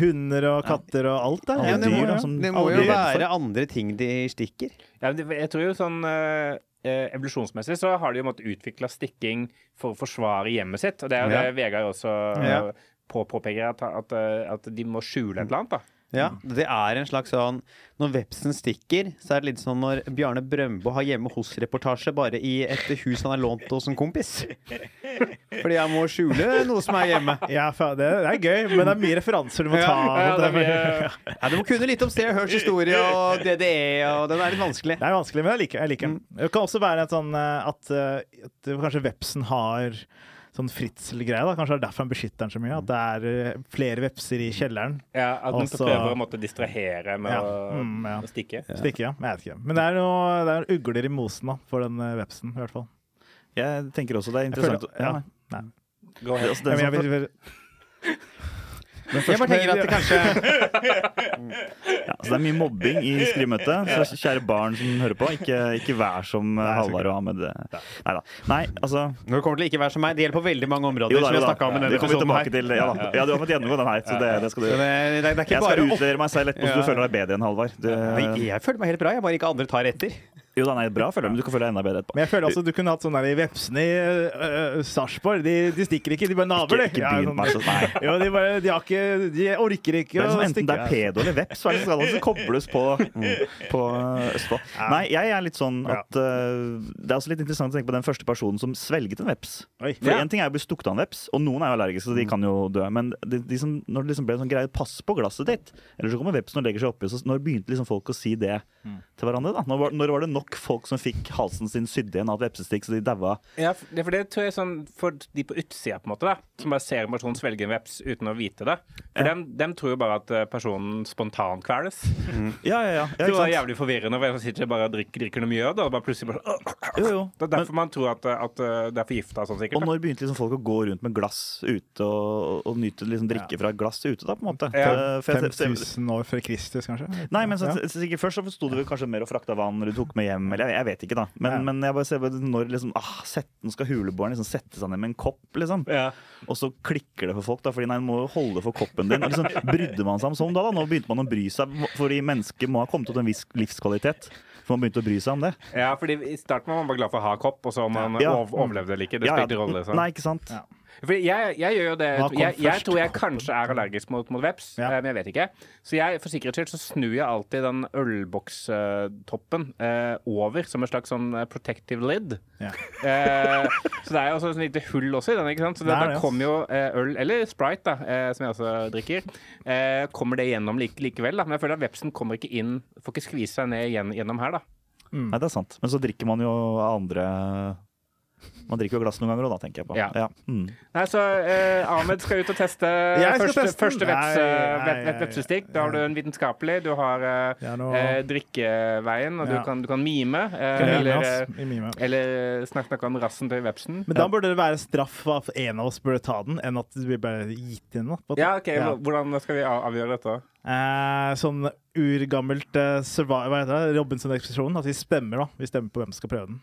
hunder og katter og alt da. Ja, det, må, dyr, da, det må jo være andre ting de stikker. Ja, men jeg tror jo sånn eh, eh, Evolusjonsmessig så har de jo måttet utvikle stikking for å forsvare hjemmet sitt. Og det er jo Ja. det Vegard også Ja. på, påpeker, at, at, eh, at de må skjule et eller annet. da. Ja, det er en slags sånn Når vepsen stikker, så er det litt sånn når Bjarne Brøndbo har hjemme hos-reportasje bare i et hus han har lånt hos en kompis. [laughs] Fordi jeg må skjule noe som er hjemme. Ja, det, er gøy, men det er mye referanser du må ta. Ja, det er mye- Ja, Du må kunne litt om Se og Hørs historie og DDE, og den er litt vanskelig. Det er vanskelig, men jeg liker, jeg liker den. Det kan også være et sånn eh, at, eh, at kanskje vepsen har sånn fritzelgreie. da. Kanskje det er derfor han beskytter den så mye. At det er eh, flere vepser i kjelleren. Ja, At den Også- prøver å måtte distrahere med Ja, å, mm, ja. å stikke. Stikke, ja. Jeg vet ikke. Men det er noe det er ugler i mosen da, for den eh, vepsen, i hvert fall. Jeg tenker også det er interessant. føler- ja. ja. Nei. Gå ahead. Jeg bare tenker at det kanskje [laughs] Ja, så det er mye mobbing i skrivemøtet. Så kjære barn som hører på, ikke, ikke vær som eh, Halvard og Ahmed. Nei da. Nei, altså Når det kommer til ikke være som meg, det gjelder på veldig mange områder. Jo da, som jeg da. om i denne episoden her. til. Ja, ja, du har fått gjennomgå den her, så det, det skal du gjøre. det, det, Jeg skal utlevere meg selv etterpå, så du føler deg bedre enn Halvard. Jeg føler meg helt bra, jeg bare ikke andre tar etter. Jo da, nei, bra føler jeg, men du kan føle deg enda bedre etterpå. men jeg føler også du kunne hatt sånn der i vepsene i uh, Sarpsborg. De, de stikker ikke, de bare naver, de. Ikke, ikke begynn sånn- med sånn, nei. [laughs] Jo, de, bare, de, har ikke, de orker ikke er sånn å enten det er pedo eller veps, så er det skal det kobles på, på Østfold. Nei, jeg er litt sånn at uh, Det er også litt interessant å tenke på den første personen som svelget en veps. Oi. For Ja. En ting er å bli stukket av en veps, og noen er jo allergiske, så de kan jo dø. Men de, de som, når det liksom ble en sånn greie, pass på glasset ditt, eller så kommer vepsen og legger seg oppi, så når begynte liksom folk å si det til hverandre? da? Når var, når var det nok folk som fikk halsen sin sydd igjen av et vepsestikk, så de daua? Ja, for det, tror jeg er sånn for de på utsida, på en måte, da, som bare ser en person svelge en veps uten å vite det. For dem, dem tror jo bare at eh, personen spontant kveles. Ja, ja, ja. ja det var jævlig forvirrende. For jeg sitter bare og drikker, drikker noe mjød, og bare plutselig bare Jo, jo. Det er derfor man tror at, at eh, det er forgifta sånn, sikkert. Og når begynte liksom folk å gå rundt med glass ute og, og nyte liksom drikke fra et glass ute, da, på en måte? Ja. For- for jeg- for jeg- 5000 år før Kristus, kanskje? Nei, men så, Ja. så sikkert Først så sto det vel kanskje mer og frakta vann eller du tok med hjem. Eller jeg, jeg vet ikke, da. Men, Ja. men jeg bare ser når liksom ah, set, Nå skal huleboeren liksom sette seg ned med en kopp, liksom. Ja. Og så klikker det for folk, da, fordi nei, du må holde for koppen din. Og liksom, brydde man seg om sånn da, da? Nå begynte man å bry seg, fordi mennesker må ha kommet til en viss livskvalitet. For man begynte å bry seg om det. ja, fordi i starten var man bare glad for å ha kopp, og så om man Ja. ov overlevde eller ikke. Det spilte rolle. Sånn. Nei, ikke sant? Ja. Fordi jeg, jeg gjør jo det jeg, jeg tror jeg kanskje er allergisk mot, mot veps, Ja. eh, men jeg vet ikke. Så jeg, for sikkerhets skyld så snur jeg alltid den ølbokstoppen eh, over som en slags sånn eh, protective lid. Ja. Eh, så det er jo også et lite hull også i den. ikke sant? Så det, da kommer jo eh, øl, eller Sprite, da, eh, som jeg også drikker, eh, kommer det gjennom like, likevel. da. Men jeg føler at vepsen kommer ikke inn, får ikke skvise seg ned gjennom her. da. Nei, det er sant. Men så drikker man jo andre Man drikker jo glass noen ganger òg, da, tenker jeg på. Ja. Mm. Nei, så eh, Ahmed skal ut og teste [laughs] første, teste. første veps, Nei, eh, nei, vet- vet- vepsestikk. Da har du en vitenskapelig, du har eh, Ja, nå eh, drikkeveien, og du, kan, du kan mime. eh, kan eller mime, eh, ass, i mime. eller snakke snakke om rassen til vepsen. Men da burde det være straff at en av oss burde ta den, enn at vi blir bare gitt inn. da, på. Ja, ok, Ja. Hvordan skal vi avgjøre dette? Eh, sånn urgammelt eh? Robinson-ekspedisjonen. At vi stemmer, da. Vi stemmer på hvem som skal prøve den.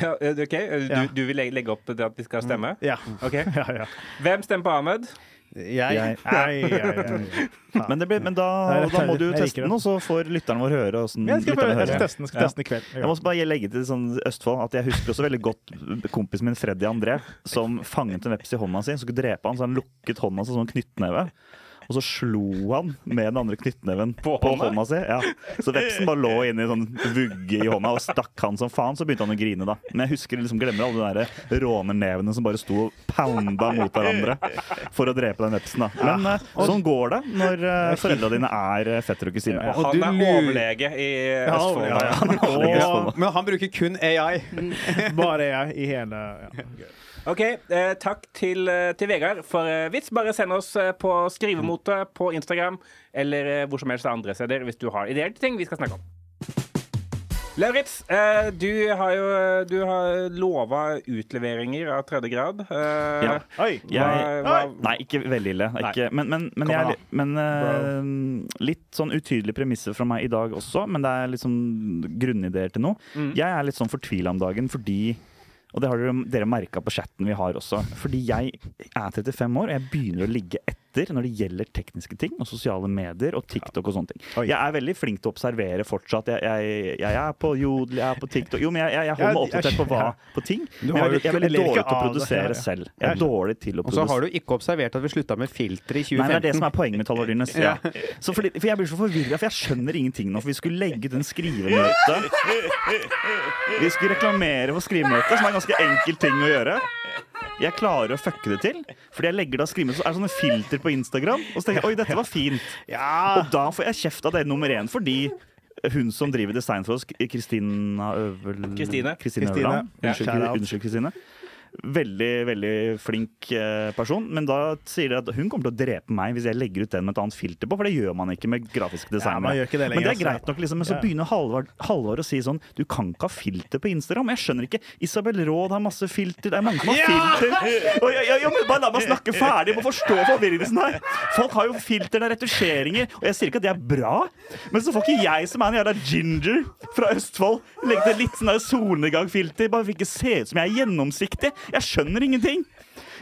Ja, eh, ok, Du, Ja. du vil legge, legge opp til at vi skal stemme? Ja. [laughs] Okay. [laughs] ja, ja. Hvem stemmer på Ahmed? Jeg, Jeg, ai, ai. [laughs] men, det blir, men da, da må du. Jeg teste den, og så får lytterne våre høre Jeg skal, prøve, jeg skal teste i kveld. Jeg må også bare legge til sånn Østfold at jeg husker også veldig godt kompisen min Freddy André, som fanget en veps i hånda si, skulle drepe han, så han lukket hånda som sånn knyttneve. Og så slo han med den andre knyttneven på, På hånda? hånda si. Ja. Så vepsen bare lå inni sånn vugge i hånda og stakk han som faen. Så begynte han å grine, da. Men jeg husker liksom glemmer alle de rånernevene som bare sto og pounda mot hverandre for å drepe den vepsen. da. Men eh, sånn går det når uh, foreldra dine er uh, fetter og kusiner. Og Og han er overlege i Ja, Østfold. ja, ja. Han er overlege i Østfold, Og, [laughs] Men han bruker kun AI. [laughs] Bare AI i hele ja. Ok, eh, takk til, eh, til Vegard for eh, vits. Bare send oss eh, på skrivemote på Instagram eller eh, hvor som helst andre steder hvis du har ideer til ting vi skal snakke om. Lauritz, eh, du har jo du har lova utleveringer av tredje grad. Eh, Ja. Oi! Jeg- hva, hva, Nei, ikke veldig ille. Ikke, men men, men, jeg, men eh, litt sånn utydelige premisser fra meg i dag også, men det er litt sånn grunnideer til noe. Mm. Jeg er litt sånn fortvila om dagen fordi og det har dere, dere merka på chatten vi har også. Fordi jeg er 35 år, og jeg begynner å ligge etter etter når det gjelder tekniske ting og sosiale medier og TikTok og sånne ting. Jeg er veldig flink til å observere fortsatt. Jeg, jeg, jeg er på Jodel, jeg er på TikTok Jo, men jeg, jeg, holder meg oppdatert på, hva, på ting. Men jeg, er- veldig dårlig til å produsere selv. Jeg er dårlig til å produsere. Og så har du ikke observert at vi slutta med filter i 2015. Nei, det er det som er poenget mitt, Halvor Ja. For jeg blir så forvirra, for jeg skjønner ingenting nå. For vi skulle legge ut en skrivemøte. Vi skulle reklamere for skrivemøte, som er en ganske enkel ting å gjøre. Jeg klarer å fucke det til, fordi jeg legger det av skrivemøte, så er det sånne filter på Instagram. Og så tenker jeg oi, dette var fint. Ja! Og da får jeg kjeft av det nummer én fordi hun som driver design for oss, Kristina Øvel... Kristine. Kristine Kristine. Øverland. Unnskyld, Kristine. Veldig veldig flink eh, person, men da sier de at hun kommer til å drepe meg hvis jeg legger ut den med et annet filter på, for det gjør man ikke med Ja, gjør ikke det men det er altså. greit nok, liksom. Men så begynner Halvard, Halvard å si sånn Du kan ikke ha filter på Instagram. Jeg skjønner ikke. Isabel Råd har masse filter. Det er mange som har filter. Og, ja, ja, ja, men bare la meg snakke ferdig. Jeg må forstå forvirrelsen her. Folk har jo filter, det er retusjeringer. Og jeg sier ikke at det er bra, men så får ikke jeg, som er en jævla ginger fra Østfold, legge til litt sånn solnedgangfilter, bare for ikke se ut som jeg er gjennomsiktig. Jeg skjønner ingenting.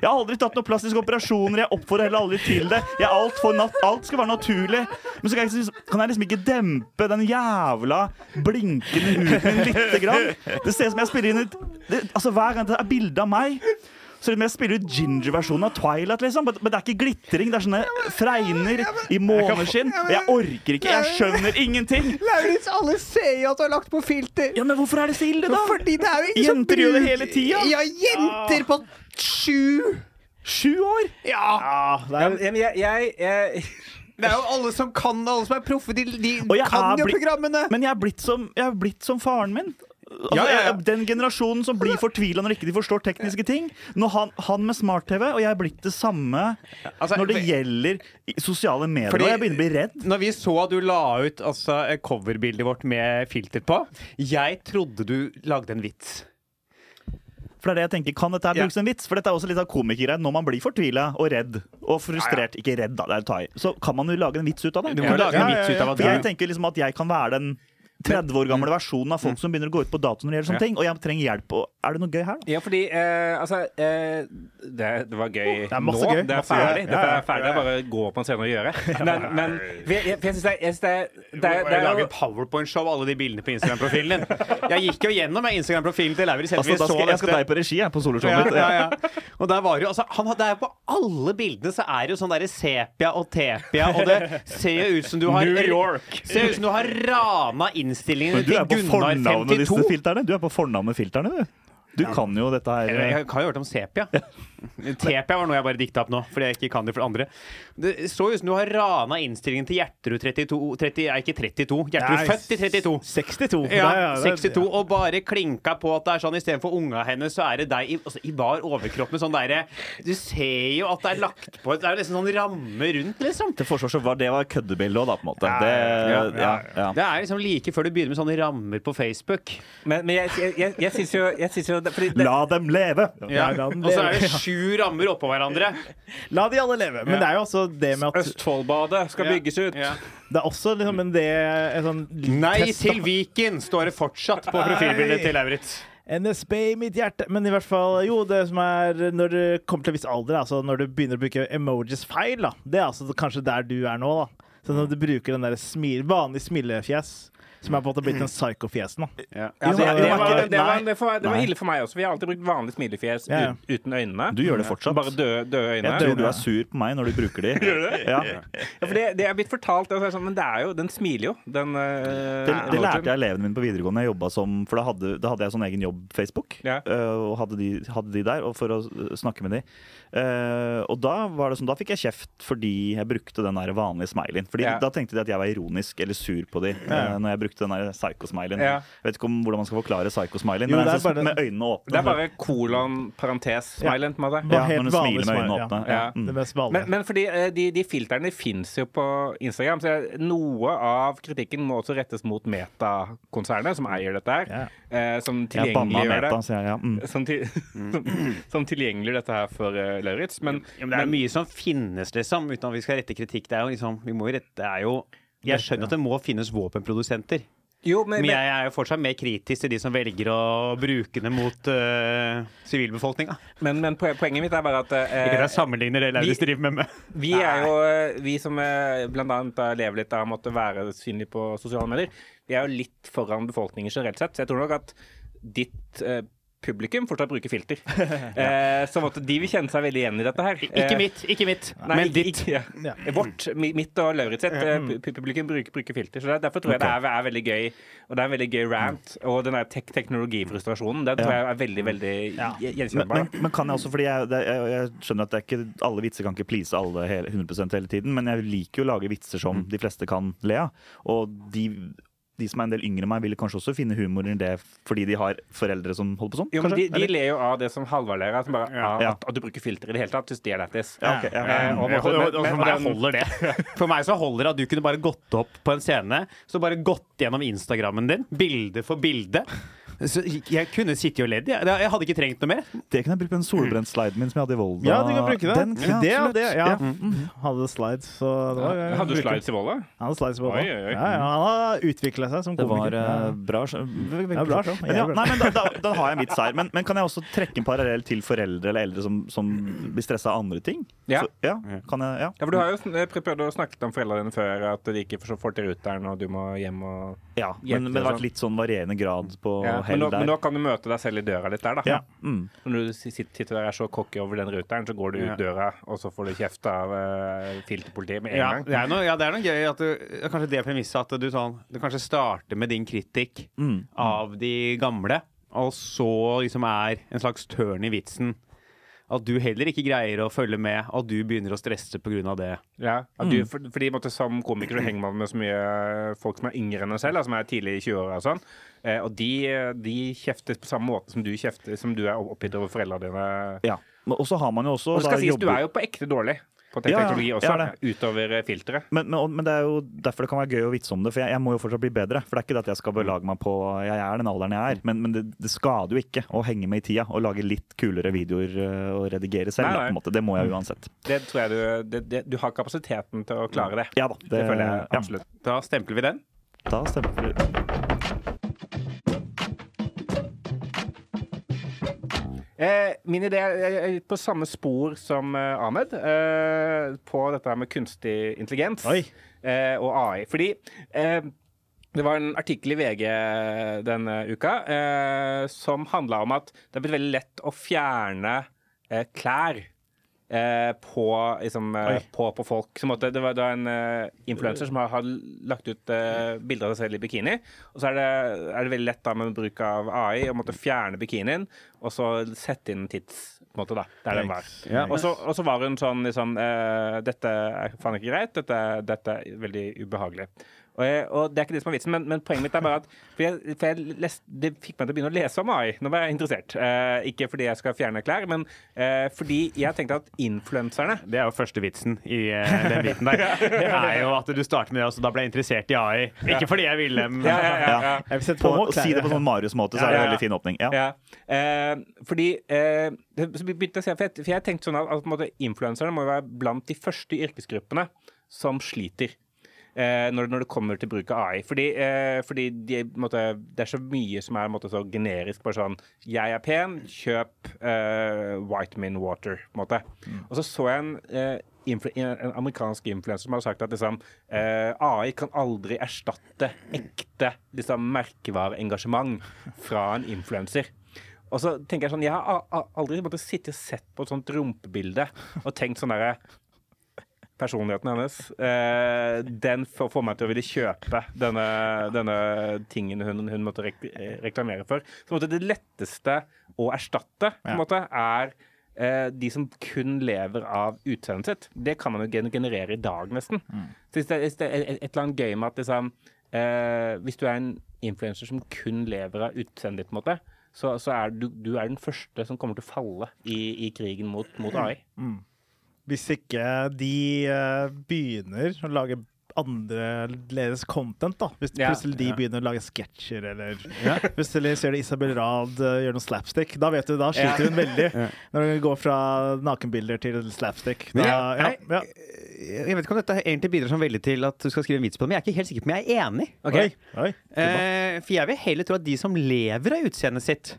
Jeg har aldri tatt noen plastiske operasjoner. Jeg oppfordrer heller aldri til det. Jeg alt, for nat alt skal være naturlig. Men så kan jeg, liksom- kan jeg liksom ikke dempe den jævla blinkende huden min lite grann. Det ser ut som jeg spiller inn et Altså Hver gang det er bilde av meg så er jeg spiller ut ginger-versjonen av Twilight, liksom. Men men det er ikke glitring. Det er sånne fregner i måneskinn. Og jeg orker ikke. Jeg skjønner ingenting. [laughs] Lauritz, alle ser jo at du har lagt på filter! Ja, Men hvorfor er det så ille, da? Fordi det er jo ingen Jenter gjør det hele tida. Ja, jenter på sju! Sju år! Ja! Ja, det er, men jeg, jeg, jeg, [laughs] Det er jo alle som kan det, alle som er proffe. De, de kan jo blitt- programmene! Men jeg er blitt som, jeg er blitt som faren min. Altså, Ja, ja, ja. Den generasjonen som blir fortvila når ikke de forstår tekniske ting. Når han, han med smart-TV, og jeg er blitt det samme Altså, når det vi, gjelder sosiale medier. Fordi- jeg begynner å bli redd. Når vi så at du la ut altså, coverbildet vårt med filter på, jeg trodde du lagde en vits. For det er det jeg tenker, Kan dette Ja. brukes som en vits? For dette er også litt av komikergreia. Når man blir fortvila og redd og frustrert Ikke redd, da, det er å ta i. Så kan man jo lage en vits ut av det. Du må lage en vits ut av at For jeg tenker liksom at jeg kan være den 30 år gamle versjonen av folk som begynner å gå ut på dato når det gjelder sånne ting. Og jeg trenger hjelp. Og er det noe gøy her, da? ja, fordi eh, Altså, eh, det, det var gøy Det er masse nå. gøy. Det er ferdig. Det er ferdig. Det er bare å gå på en scene og gjøre. [laughs] Men, men jeg, jeg, synes det, jeg synes det, det, er- det er lage powerpoint-show av alle de bildene på Instagram-profilen din. Jeg gikk jo gjennom Instagram-profilen til Lauritz. Altså, da skal, jeg skal deg på regi jeg, på soloshowet Ja, mitt. ja, ja. Og der var jo, altså, han, det er jo på alle bildene så er det jo sånn derre sepia og tepia, og det ser jo ut som du har New York. Ser ut som du har rana innstillingen Du til er på Gunnar fornavnet disse 52. filterne. Du er på fornavnet filterne, du. Du kan jo dette her. Jeg jeg har jo hørt om sepia. Tepia var noe jeg bare dikta opp nå, fordi jeg ikke kan det for andre. Det så ut som du har rana innstillingen til Gjertrud 32 30, Nei, ikke 32. Gjertrud født i 32. 62. Ja, er- 62, og bare klinka på at det er sånn istedenfor unga hennes, så er det deg i, altså, i bar overkropp med sånn derre Du ser jo at det er lagt på Det er jo nesten sånn ramme rundt, liksom. Til forsvar så var det var køddebildet òg, da, på en måte. Det, ja, ja, ja. Det er liksom like før du begynner med sånne rammer på Facebook. Men, men jeg, jeg, jeg, jeg syns jo, jeg synes jo fordi det, La dem leve! Ja. la den Og så er det sju rammer oppå hverandre. La de alle leve. Men det er jo også det med at Østfoldbadet skal bygges ut. Ja. Det er også liksom en det en sånn Nei test, til Viken står det fortsatt på profilbildet til Lauritz. NSB i mitt hjerte. Men i hvert fall, jo, det som er når du kommer til en viss alder, altså når du begynner å bruke emojis feil, da. Det er altså kanskje der du er nå, da. Så når du bruker den der smil, vanlige smilefjes, som er på en måte blitt en. Ja. Altså, Jo, det, var, det, var, det, var, det var ille for meg også, for jeg har alltid brukt vanlig smilefjes Ja, ja. ut- uten øynene. Du gjør det fortsatt. Bare døde, døde øyne. Jeg tror du er sur på meg når du bruker de. [laughs] Ja. Ja, for det, det er blitt fortalt, og så det sånn, men det er jo, den smiler jo. Den, eh, Det, det lærte jeg elevene mine på videregående. Jeg som, for da hadde, da hadde jeg sånn egen jobb Facebook. Ja. eh, og hadde de, hadde de der og for å snakke med de. Uh, og da var det sånn, da fikk jeg kjeft fordi jeg brukte den der vanlige smileyen. Fordi Ja. Da tenkte de at jeg var ironisk eller sur på de uh, når jeg brukte den der psycho-smileyen. Ja. Jeg vet ikke om hvordan man skal forklare psycho-smileyen, men det er det er bare- med øynene åpne. Det er bare kolon, parentes, smilen, på en ja, når du smiler med øynene ja. åpne. Ja. Mm. Det mest. Men, men fordi eh, de, de filtrene fins jo på Instagram, så noe av kritikken må også rettes mot Meta-konsernet, som eier dette her. Ja. eh, som tilgjengeliggjør det. Meta. Ja. Mm. [laughs] Som, til, som, [laughs] som tilgjengeliggjør dette her for uh, Lauritz. Men, Ja, men det er mye som finnes, liksom, uten at vi skal rette kritikk. Det er jo liksom, vi må jo rette, det er jo Jeg skjønner at det må finnes våpenprodusenter. Jo, men, Men jeg er jo fortsatt mer kritisk til de som velger å bruke det mot uh, men, men poenget mitt er bare at uh, Ikke at jeg sammenligner det Laudis driver med, med Vi er jo, eh, vi som uh, da lever litt av å måtte være synlig på sosiale medier, vi er jo litt foran befolkningen generelt sett. Så jeg tror nok at ditt eh, publikum fortsatt bruker filter. [laughs] Eh, så måtte de vil kjenne seg veldig igjen i dette her. Ikke Eh, mitt, ikke mitt. Nei, men ditt. ja. Ja. Vårt, mitt og Lauritz sitt eh, publikum bruker, bruker filter. Så det, er- Derfor tror jeg det er, er veldig gøy. Og det er en veldig gøy rant. Og den der tek teknologifrustrasjonen, den tror jeg er veldig, veldig Ja. gjen- Men, men, men kan jeg også, fordi jeg, det, jeg, jeg skjønner at det er ikke, alle vitser kan ikke please alle hele, 100 hele tiden, men jeg liker jo å lage vitser som de fleste kan le av. Og de, de som er en del yngre enn meg, vil kanskje også finne humor i det fordi de har foreldre som holder på sånn? Jo, men de, de ler jo av det som Halvard ler av. som bare, ja, Ja. At, at du bruker filter i det hele tatt. Syns det er lættis. Ja, ja. Men- men- holder det. [laughs] For meg så holder det at du kunne bare gått opp på en scene, så bare gått gjennom Instagrammen din, bilde for bilde. Så jeg kunne sittet og ledd. Jeg, jeg hadde ikke trengt noe mer. Det kan jeg bruke på den solbrent-sliden min som jeg hadde i Volda. Ja, du kan bruke det. Den, ja, det, det, ja. Ja. Mm. Hadde slides, så det var Hadde du slides i Volda? Han hadde slides på Oi, oi, oi. Ja, ja, han har utvikla seg som Det var komiker. eh, bra. show. Ja, bra show. Ja, nei, men da, da, da har jeg mitt seier. Men, men kan jeg også trekke en parallell til foreldre eller eldre som, som blir stressa av andre ting? Ja. Så, ja, kan jeg, ja. Ja, for Du har jo prøvd å snakke om foreldrene dine før, at de ikke får til ruteren, og du må hjem og ja men, men det har sånn. vært litt sånn varierende grad på ja. Men, hell nå, men nå kan du møte deg selv i døra litt der, da. Ja. Mm. Når du sitter der og er så cocky over den ruteren, så går du Ja. ut døra, og så får du kjeft av uh, filterpolitiet med en Ja, gang. det er noe, ja, det er noe gøy at du, det kanskje det premisset at du, sånn, du kanskje starter med din kritikk Mm. av de gamle, og så liksom er en slags tørn i vitsen. At du heller ikke greier å følge med, at du begynner å stresse pga. det. Ja, at du, for, fordi måtte, Som komiker så henger man med så mye folk som er yngre enn deg selv, som er tidlig i 20-åra og sånn. Eh, og de, de kjefter på samme måte som du kjefter, som du er oppgitt over foreldrene dine. Ja. Men- Og så har man jo også Og skal sies, du er jo på ekte dårlig på Ja, ja. teknologi også, utover eh, filteret. men, men, men det er jo derfor det kan være gøy å vitse om det, for jeg, jeg må jo fortsatt bli bedre. For det er ikke det at jeg skal belage meg på Jeg er den alderen jeg er, men, men det, det skader jo ikke å henge med i tida og lage litt kulere videoer øh, og redigere selv. Nei, Da, nei. måte. Det må jeg uansett. Det tror jeg du det, Du har kapasiteten til å klare det. Ja da. Det, føler jeg absolutt. Da stempler vi den. da stemmer det. Eh, min idé er på samme spor som eh, Ahmed, eh, på dette med kunstig intelligens eh, og AI. Fordi eh, det var en artikkel i VG denne uka eh, som handla om at det er blitt veldig lett å fjerne klær. Eh, på, liksom, eh, på, på folk. Så måtte, det, var, det var en uh, influenser som har, har lagt ut uh, bilder av seg selv i bikini. Og så er det, er det veldig lett da med bruk av AI å måtte fjerne bikinien og så sette inn tids. På en måte da, der den var. Ja. Og så, og så var hun sånn liksom uh, Dette er faen ikke greit. Dette, dette er veldig ubehagelig. Og, jeg, og det er ikke det som er vitsen, men, men poenget mitt er bare at For jeg, for jeg lest, Det fikk meg til å begynne å lese om AI. Nå var jeg interessert. Eh, ikke fordi jeg skal fjerne klær, men eh, fordi jeg tenkte at influenserne Det er jo første vitsen i eh, den biten der. [laughs] Det er jo at du starter med det, og så da ble jeg interessert i AI. Ikke fordi jeg ville men- ja, ja, ja, ja. På, på å si det på sånn Marius-måte, så er det en veldig fin åpning. Ja. Ja. Eh, fordi eh, så begynte jeg å se, for jeg, for jeg tenkte sånn at, at på en måte, influenserne må jo være blant de første yrkesgruppene som sliter. Eh, når, når det kommer til bruk av AI. Fordi, eh, fordi de, måtte, det er så mye som er måtte, så generisk. Bare sånn 'Jeg er pen, kjøp eh, Whitemin Water'. På en. Og så så jeg en, influ en amerikansk influenser som hadde sagt at liksom, eh, AI kan aldri erstatte ekte liksom, merkevareengasjement fra en influenser. Og så tenker Jeg sånn, jeg har aldri måtte sitte og sett på et sånt rumpebilde og tenkt sånn derre Personligheten hennes, eh, den får, får meg til å ville kjøpe denne, denne tingen hun, hun måtte rek reklamere for. Så måtte det letteste å erstatte Ja. måte, er eh, de som kun lever av utseendet sitt. Det kan man jo generere i dag, nesten. Så hvis det, det er et, eller annet gøy med at liksom, eh, hvis du er en influenser som kun lever av utseendet ditt, på en måte, så, så er du, du er den første som kommer til å falle i, i krigen mot, mot AI. Hvis ikke de eh, begynner å lage annerledes content. da Hvis Ja. plutselig de begynner å lage sketsjer, eller [laughs] plutselig ser du Isabel Rad eh, gjøre noe slapstick. Da vet du, da Ja. sliter hun veldig. Når hun går fra nakenbilder til slapstick. Da, ja, ja, ja. Jeg vet ikke om dette egentlig bidrar sånn veldig til at du skal skrive en vits på det, men jeg er ikke helt sikker på om jeg er enig. Oi, oi. Eh, for jeg vil heller tro at de som lever av utseendet sitt,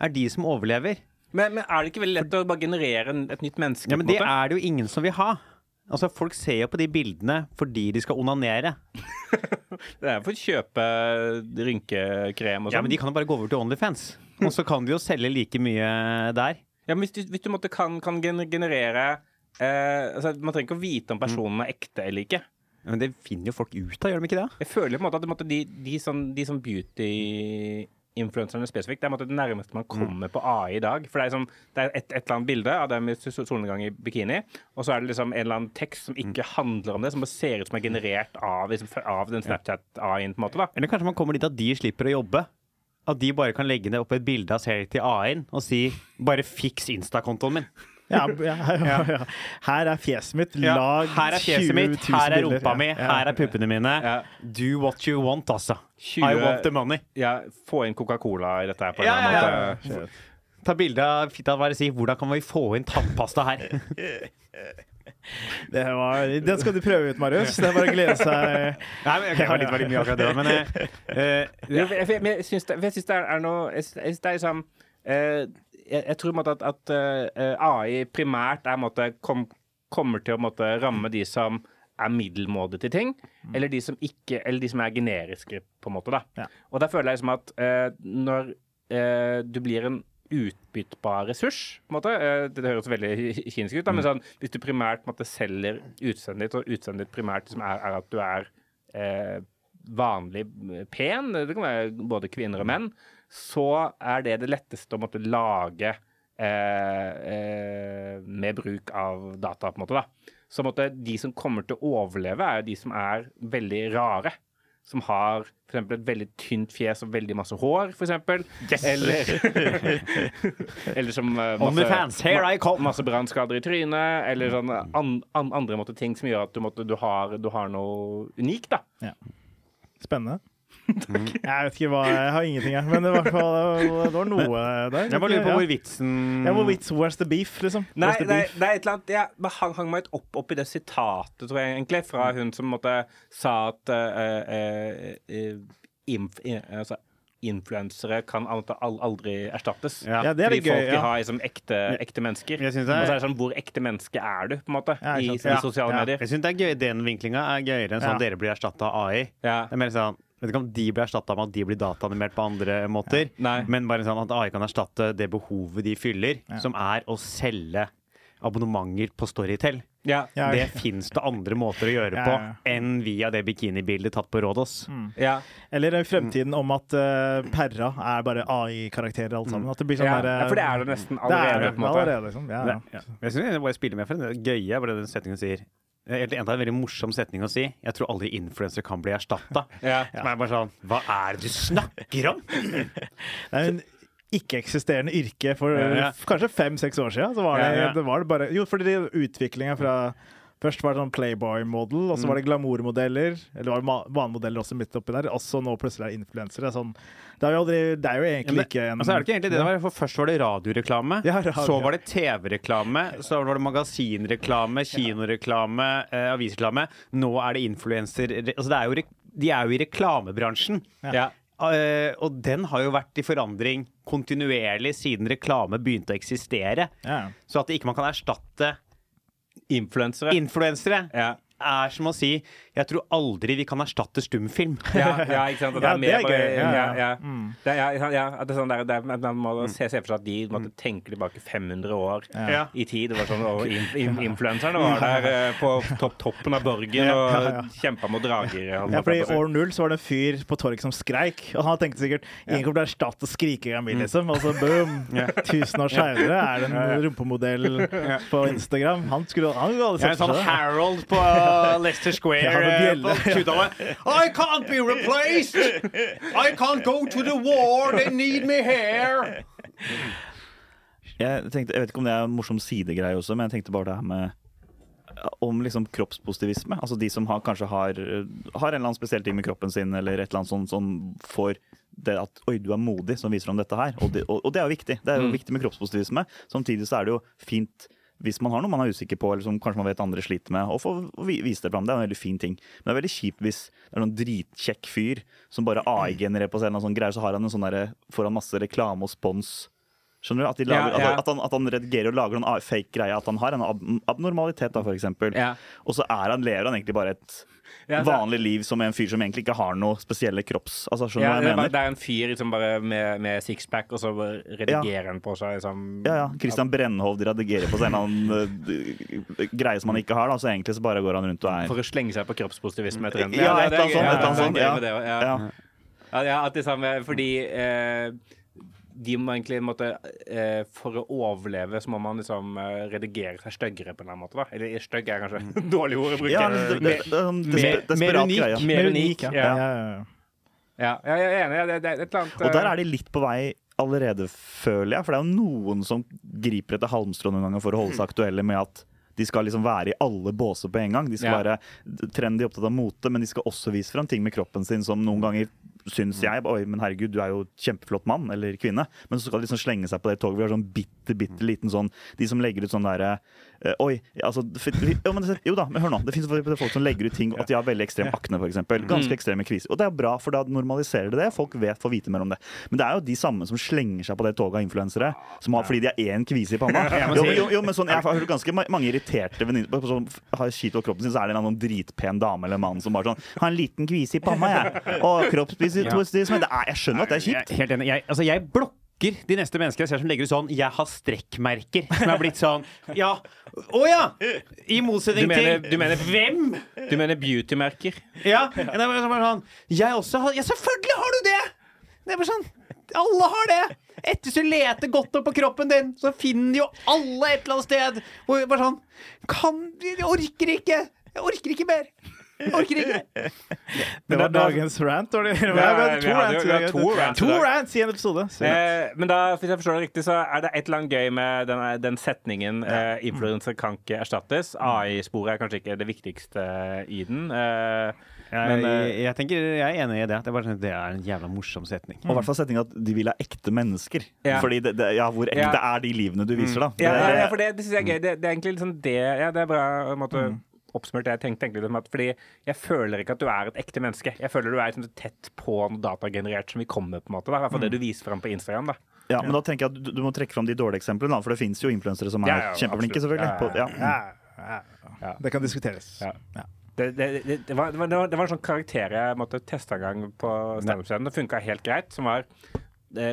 er de som overlever. Men, men er det ikke veldig lett å bare generere et nytt menneske? Ja, men det er det jo ingen som vil ha. Altså, Folk ser jo på de bildene fordi de skal onanere. [laughs] Det er for å kjøpe rynkekrem og sånn. Ja, Men de kan jo bare gå over til Onlyfans. Og så kan de jo selge like mye der. Ja, men hvis du, hvis du måtte kan, kan generere eh, altså, Man trenger ikke å vite om personen er ekte eller ikke. Men det finner jo folk ut av, gjør de ikke det? Jeg føler på en måte at de, de, de, sånn, de som beauty-influenserne spesifikt, det er det nærmeste man kommer på AI i dag. For det er, liksom, det er et, et eller annet bilde av dem i solnedgang i bikini, og så er det liksom en eller annen tekst som ikke handler om det, som bare ser ut som er generert av, liksom, av den Snapchat-AI-en, på en måte. da. Eller kanskje man kommer dit at de slipper å jobbe. At de bare kan legge ned opp et bilde av seg til AI-en og si 'bare fiks Insta-kontoen min'. [laughs] Ja, ja, ja. Her er fjeset mitt. Lag her er fjeset mitt, her er rumpa mi, her er puppene mine. Do what you want, altså. 20 I want the money. Ja, få inn Coca-Cola i dette her på en Ja, eller ja, annen måte. Ta bilde av fitta bare si 'hvordan kan vi få inn tannpasta her'? Det var, den skal du prøve ut, Marius. Det er bare å glede seg. Nei, men, det var litt, veldig mye akkurat det, men uh, eh, Jeg, jeg, jeg, jeg syns det, det er, noe Jeg syns jeg det er liksom eh, jeg, jeg tror at, at eh, AI primært er, måtte, kom, kommer til å måtte, ramme de som er middelmådige til ting, eller, de som ikke, eller de som er generiske, på en måte. da. Ja. Og der føler jeg liksom at eh, når eh, du blir en utbyttbar ressurs på en måte, eh, Det høres veldig kynisk ut, da, men sånn, hvis du primært måtte, selger utseendet ditt, og utseendet ditt primært liksom, er, er at du er eh, vanlig pen, det kan være både kvinner og menn, så er det det letteste å måtte lage eh, eh, med bruk av data, på en måte. da. Så måtte, de som kommer til å overleve, er jo de som er veldig rare. Som har for eksempel et veldig tynt fjes og veldig masse hår, for eksempel. Eller, [laughs] eller som masse, I come. masse brannskader i trynet, eller sånn an, an, andre måte, ting som gjør at du, måtte, du, har, du har noe unikt. da. Spennende. [laughs] Jeg vet ikke hva Jeg har ingenting, jeg. Men det var, det var noe der. jeg bare lurer på hvor vitsen Ja, hvor vits, where's the beef, liksom? Nei, nei, beef? det er et eller annet Jeg ja, hang, hang meg litt opp, opp i det sitatet, tror jeg, egentlig, fra hun som måtte sa at uh, eh, eh, inf, in, altså, influensere kan al- al- aldri erstattes. Ja. Ja, det er Fordi litt gøy. folk vil Ja. ha liksom, ekte, ekte mennesker. Jeg synes Og så er, er det sånn, hvor ekte menneske er du, på en måte, Ja, i, i sosiale Ja. medier? jeg synes det er gøy, Den vinklinga er gøyere enn sånn Ja. dere blir erstatta av AI. Ja. Det er mer sånn Vet ikke om de blir erstatta med at de blir dataanimert på andre måter, Ja. men bare sånn at AI kan erstatte det behovet de fyller, Ja. som er å selge abonnementer på Storytel. Ja. Ja, Det fins det andre måter å gjøre Ja, på ja. enn via det bikinibildet tatt på Rådås. Ja. Eller fremtiden om at uh, Perra er bare AI-karakterer alle sammen. At det blir sånn Ja, der, ja, for det er det nesten det er allerede. det på en måte. allerede, liksom. Ja, ja. Ja. Jeg syns jeg bare spiller med for det. Det gøye er bare den setningen sier Helt enda det en veldig morsom setning å si. Jeg tror aldri influensere kan bli erstatta. [laughs] Ja. Som er bare sånn Hva er det du snakker om?! Det er en ikke-eksisterende yrke for Ja, ja. kanskje fem-seks år siden. Så var det, Ja, ja. det var det bare Jo, fordi utviklinga fra Først var det sånn Playboy-modell, og så var det glamourmodeller. Eller var det vanemodeller også midt oppi der. Og så nå plutselig er influensere. Sånn. Det, er jo aldri, det er jo Ja, egentlig men, ikke en altså er det ikke egentlig det det var, for Først var det radioreklame, Ja, radio, så var det TV-reklame, så var det magasinreklame, kinoreklame, eh, avisreklame. Nå er det influenser... Altså det er jo, de er jo i reklamebransjen. Ja. Uh, og den har jo vært i forandring kontinuerlig siden reklame begynte å eksistere. ja. Så at ikke man kan erstatte Influensere. influensere, Ja. Er som å si Jeg tror aldri vi kan erstatte stumfilm. Ja, ja, ikke sant? Og [laughs] Ja, det det er er mer bare. Ja, ja, ja. ja. Mm. Det er, ja, ja, at det er sånn der, det er, Man må se, se for seg at de måtte tenke tilbake 500 år Ja. i tid. Det var sånn, og in, in, [laughs] Influenserne var der eh, på topp, toppen av borgen og Ja, ja. kjempa mot drager. Ja, fordi I år null så var det en fyr på torget som skreik. Og han tenkte sikkert ingen kommer til å erstatte skrikinga mi, liksom. Og så boom! [laughs] Tusen år seinere er det en rumpemodell på Instagram. Han skulle han skulle aldri er sett en sånn seg det. Harold på Leicester Square Ja, eh, på 20-tallet. I can't be replaced! I can't go to the war, they need me here! Jeg, tenkte, jeg vet ikke om det er en morsom sidegreie også, men jeg tenkte bare det her med om liksom kroppspositivisme. Altså de som har, kanskje har, har en eller annen spesiell ting med kroppen sin, eller et eller annet sånt som får det at Oi, du er modig, som viser om dette her. Og det, og, og det er jo viktig. Det er jo Mm. viktig med kroppspositivisme. Samtidig så er det jo fint hvis man har noe man er usikker på, eller som kanskje man vet andre sliter med, å få vise det fram. Det er en veldig fin ting. Men det er veldig kjipt hvis det er noen dritkjekk fyr som bare [clears throat] AI-genererer på seg eller annen sånn greie, så har han en sånn derre foran masse reklame og spons. Skjønner du? At, de lager, Ja, ja. At, han, at han redigerer og lager noen fake greie. At han har en ab abnormalitet, da, eksempel. Ja. Og så er han, lever han egentlig bare et Ja, vanlig liv som en fyr som egentlig ikke har noe spesielle kropps... Altså, skjønner du hva det, mener? er bare, det er en fyr liksom bare med, med sixpack, og så redigerer han på seg liksom Ja, ja. Christian Brennhovd redigerer på seg en annen uh, greie som han ikke har, da. Så egentlig så bare går han rundt og er For å slenge seg på kroppspositivisme etter den. Ja, et eller annet sånt. Ja, ja, at det samme, fordi eh, de må egentlig måtte, eh, For å overleve så må man liksom eh, redigere seg styggere på en eller annen måte. da Eller stygg er kanskje et [laughs] dårlig ord å bruke. Ja, det, det, det, mer- mer unik. greie. Mer unik. ja. Ja. Ja, ja, ja. Ja, ja, jeg er enig. Ja, Det, det et eller annet Og der er de litt på vei allerede, føler jeg. For det er jo noen som griper etter halmstrå noen ganger for å holde seg aktuelle med at de skal liksom være i alle båser på en gang. De skal Ja. være trendy opptatt av mote, men de skal også vise fram ting med kroppen sin som noen ganger syns jeg Oi, men herregud, du er jo kjempeflott mann eller kvinne. Men så skal de liksom slenge seg på det toget. Vi har sånn bitte, bitte liten sånn De som legger ut sånn derre eh, Oi, altså jo, men, jo da, men hør nå. Det fins folk som legger ut ting at de har veldig ekstrem akne, f.eks. Ganske ekstreme kviser. Og det er bra, for da normaliserer det det. Folk vet, får vite mer om det. Men det er jo de samme som slenger seg på det toget av influensere som har, fordi de har én kvise i panna. [laughs] Jo, men- jo, jo, men sånn, jeg har hørt ganske mange irriterte venninner på sånn, har skit over kroppen sin, så er det en eller annen dritpen dame eller mann som bare sånn Har en liten kvise i panna, jeg. Og kroppspositivisme. Det er- Jeg skjønner at det er kjipt. Jeg, helt enig. Jeg, altså, jeg blokker de neste menneskene jeg ser som legger ut sånn 'jeg har strekkmerker'. Som er blitt sånn Ja. Å ja! I motsetning til du mener- hvem? Du mener beautymerker? Ja. Det er bare sånn Jeg også har Ja, selvfølgelig har du det! Det er bare sånn Alle har det! Etter du leter godt opp på kroppen din, så finner jo alle et eller annet sted hvor bare sånn Kan Jeg orker ikke! Jeg orker ikke mer! Orker ikke. [laughs] Det var dagens rant. Var det? Det, [laughs] var, to rants jo- to rants To rants i en episode. Eh, men da, hvis jeg forstår det riktig, så er det et eller annet gøy med den, den setningen eh, 'influenser kan ikke erstattes'. AI-sporet er kanskje ikke det viktigste i den. Eh, Men, men eh, jeg, jeg tenker jeg er enig i det. Det er, bare sånn, det er en jævla morsom setning. Og i hvert fall setninga at de vil ha ekte mennesker. Ja. Fordi det, det, ja, hvor ekte Ja. er de livene du viser, da? ja, Det- ja, ja, for det, det syns jeg er gøy. Det, det er egentlig liksom det Ja, det er bra måte, oppsummert det jeg tenkte. egentlig liksom at, Fordi jeg føler ikke at du er et ekte menneske. Jeg føler du er liksom, tett på noe datagenerert som vi kommer, på en måte. Da. I hvert fall det du viser fram på Instagram. da Ja, men da tenker jeg at du, du må trekke fram de dårlige eksemplene, da, for det finnes jo influensere som er Ja, ja, kjempeflinke, selvfølgelig. På, ja. Ja, ja, ja. Det kan diskuteres. Ja. Ja. Det, det, det, det, var, det, var, det var- en sånn karakter jeg måtte teste en gang på standup-scenen. Det funka helt greit. Som var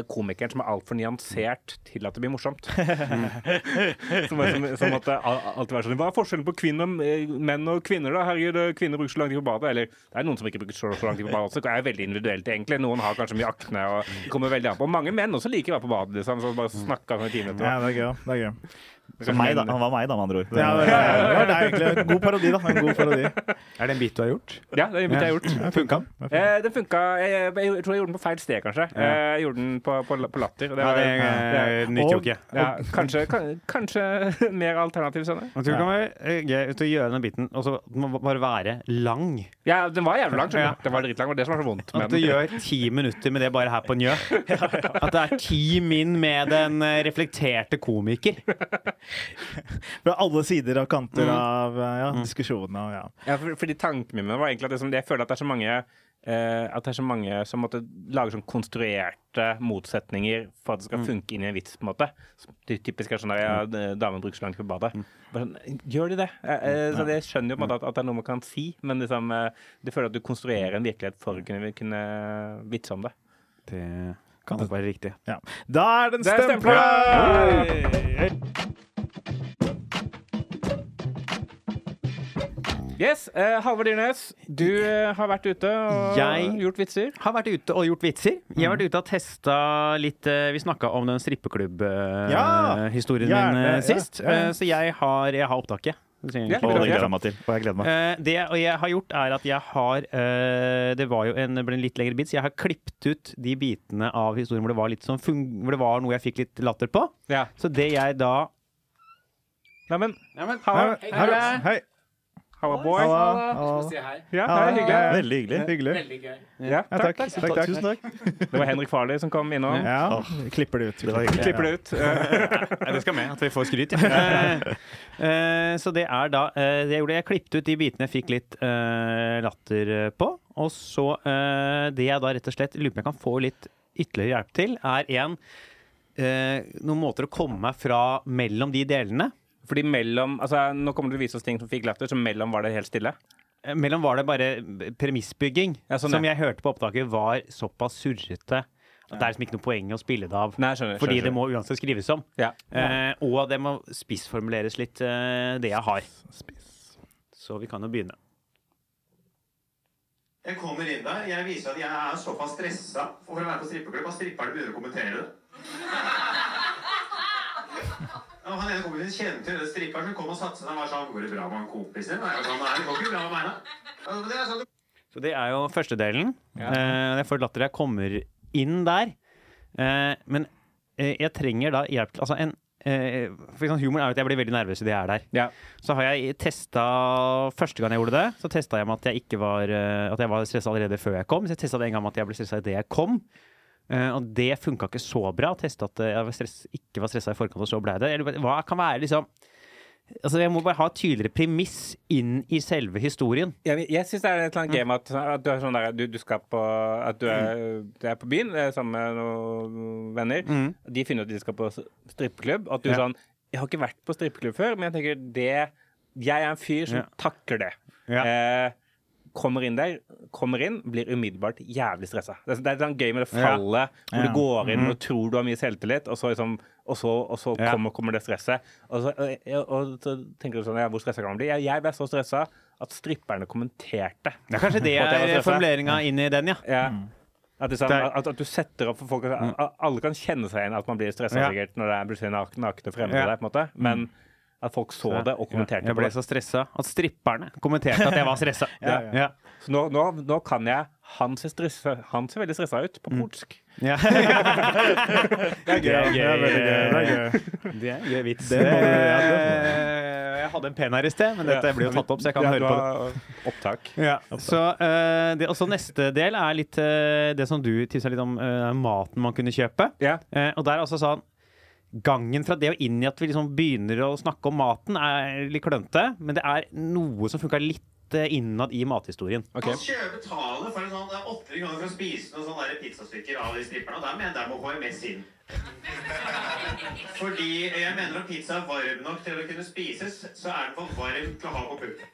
komikeren som er altfor nyansert til at det blir morsomt. [laughs] [laughs] som, som, som måtte det alltid være sånn Hva er forskjellen på kvinner, eh, menn og kvinner, da? Herregud, eh, kvinner bruker så lang tid på badet. Eller det er noen som ikke bruker så, så lang tid på badet også. Det er veldig individuelt, egentlig. Noen har kanskje mye akne, og kommer veldig an på. Mange menn også liker å være på badet, liksom. Så bare snakke sånn i ti minutter. Ja, det er gøy. Det er gøy. Så meg, da. Han var meg, da, med andre ord. Ja, det, det var det er egentlig en god parodi, da. En god parodi. Er det en bit du har gjort? Ja, det er en bit jeg gjort. Funka? Eh, den funka jeg, jeg, jeg tror jeg gjorde den på feil sted, kanskje. Eh, jeg gjorde den på, på, på Latter. Det, var, Ja, var, det eh, nytter jo ikke. ja, kanskje, kan, kanskje [laughs] mer alternativ sånn. Jeg tror det kan være eh, gøy ut å gjøre den biten, og så må bare være lang. Ja, den var jævlig lang. Ja. Den var dritlang, og det som var så vondt med At du gjør ti minutter med det bare her på Njø. [laughs] At det er ti min med den eh, reflekterte komiker. Fra alle sider og kanter av eh, ja, diskusjonen. Og, ja. Ja, for, fordi tanken min var egentlig at liksom, jeg føler at det er så mange Uh, at det er så mange som måtte lager sånn konstruerte motsetninger for at det skal funke inn i en vits. på en måte Det Typisk er sånn der, ja, damen bruker så lang tid på badet. Bare sånn, Gjør de det? Uh, uh, så Jeg skjønner jo på en måte at, at det er noe man kan si, men liksom, du føler at du konstruerer en virkelighet for å kunne, kunne vitse om det. Det kan nok være riktig. Ja. Da er den stempla! Yes, eh, Halvard Dyrnes, du eh, har vært ute og Jeg- gjort vitser. Har vært ute og gjort vitser. Jeg har vært ute og testa litt eh, Vi snakka om den strippeklubb-historien ja, min eh, sist. Ja, ja. Eh, Så jeg har, jeg har opptaket. Ja, Og det gleder jeg meg til. Og jeg gleder meg. Eh, det og jeg har gjort, er at jeg har uh, Det var jo en, ble en litt lengre bit, så jeg har klippet ut de bitene av historien hvor det var litt sånn hvor det var noe jeg fikk litt latter på. Ja. Så det jeg da Nei, men, ja, Hei, hei, hei. Halla, boy. Halla, halla. Si hei. Ja, Ja, hyggelig. ja, Veldig hyggelig. Hyggelig. Veldig gøy. Ja, Ja, takk, takk. takk. takk, takk. Tusen takk. [laughs] Det var Henrik Farley som kom innom. Ja, klipper det ut. Det hyggelig. Klipper det ut. [laughs] Eh, Ja, det skal med, at vi får skryt. Ja. Eh, eh, så det er da det jeg gjorde. Jeg klippet ut de bitene jeg fikk litt eh, latter på. Og så eh, det jeg da rett og slett lurer på om jeg kan få litt ytterligere hjelp til, er en eh, noen måter å komme meg fra mellom de delene. Fordi mellom altså, Nå kommer du til å vise oss ting som fikk latter, så mellom var det helt stille. Eh, Mellom var det bare premissbygging, Ja, sånn, som ja. jeg hørte på opptaket var såpass surrete det er liksom ikke noe poeng å spille det av. Nei, skjønner, Fordi skjønner, det må uansett skrives om. Ja. Eh, og det må spissformuleres litt, eh, det jeg har. Så vi kan jo begynne. Jeg kommer inn der, jeg viser at jeg er såpass stressa for å være på strippeklubb at stripperne begynner å kommentere det. Og han ene kompisen kjente jo den stripperen som kom og satte seg der og var sånn Går det bra med han kompisen? Og jeg var sånn, Nei, det går ikke bra med meg, da. Det er sånn, Så det er jo første delen. Ja. Eh, jeg får latter jeg kommer inn der. Eh, men eh, jeg trenger da hjelp til Altså en eh, for eksempel humor er jo at jeg blir veldig nervøs idet jeg er der. Ja. Så har jeg testa Første gang jeg gjorde det, så testa jeg med at jeg ikke var At jeg var stressa allerede før jeg kom. Så jeg testa det en gang med at jeg ble stressa idet jeg kom. Eh, og det funka ikke så bra. Teste at jeg var stress, ikke var stressa i forkant, og så blei det. Jeg Hva kan være liksom Altså Jeg må bare ha et tydeligere premiss inn i selve historien. Jeg, jeg syns det er et eller annet game at, at du er sånn der du, du skal på At du er, du er på byen eh, sammen med noen venner. De finner ut at de skal på strippeklubb. At du er Ja. sånn Jeg har ikke vært på strippeklubb før, men jeg tenker det Jeg er en fyr som Ja. takler det. Ja. Eh, kommer inn der, kommer inn, blir umiddelbart jævlig stressa. Det, er- sånn gøy med det Ja. fallet hvor Ja. du går inn og tror du har mye selvtillit, og så, liksom, og så, og så Ja. kommer, kommer det stresset. Og så, og, så tenker du sånn Ja, hvor stressa kan man bli? Jeg, jeg ble så stressa at stripperne kommenterte. Det er kanskje [laughs] det er formuleringa inn i den, ja. Ja. At, det, sånn, at, at du setter opp for folk at Alle kan kjenne seg igjen at man blir stressa Ja. sikkert når det er plutselig nak nakne fremmede Ja. der, på en måte. Men at folk så det og kommenterte Jeg ble så stressa at stripperne kommenterte at jeg var stressa. [laughs] Ja. ja. Så nå, nå, nå kan jeg Han ser, stressa, han ser veldig stressa ut på polsk. Ja. [laughs] Det er gøy. Det er gøy. Det er gøy. Det er gøy vits. Det Eh, jeg hadde en pen her i sted, men dette blir jo tatt opp, så jeg kan Ja, høre på det. Opptak. Ja. Så eh, det, også neste del er litt eh, det som du tipsa litt om, maten man kunne kjøpe. Ja. Eh, og der er altså sånn Gangen fra det og inn i at vi liksom begynner å snakke om maten, er litt klønete, men det er noe som funka litt eh, innad i mathistorien. Okay. Kjøper betale for en sånn, det er 800 kroner for å spise noen sånne der pizzastykker av de stripperne, og der mener jeg der må HMS inn. Fordi jeg mener at pizza er varm nok til å kunne spises, så er den for varm til å ha på pulten.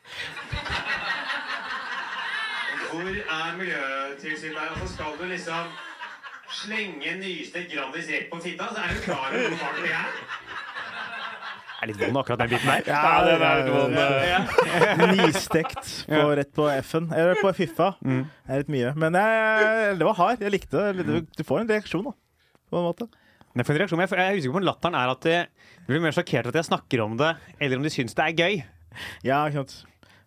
Hvor er miljøtilsynet der? Og så skal du liksom slenge nystekt Grandis rett på fitta, så er du klar over hvor farlig det er. Det er litt vond akkurat den biten der. Ja, det er vond. [laughs] Nystekt på, rett på F-en. Eller på Fiffa. Det er litt mye. Men jeg, det var hard. Jeg likte det. Du, du får en reaksjon, da. På en måte. Men for en reaksjon, jeg, jeg er usikker på om latteren er at de blir mer sjokkert at jeg snakker om det, eller om de syns det er gøy. Ja, ikke sant.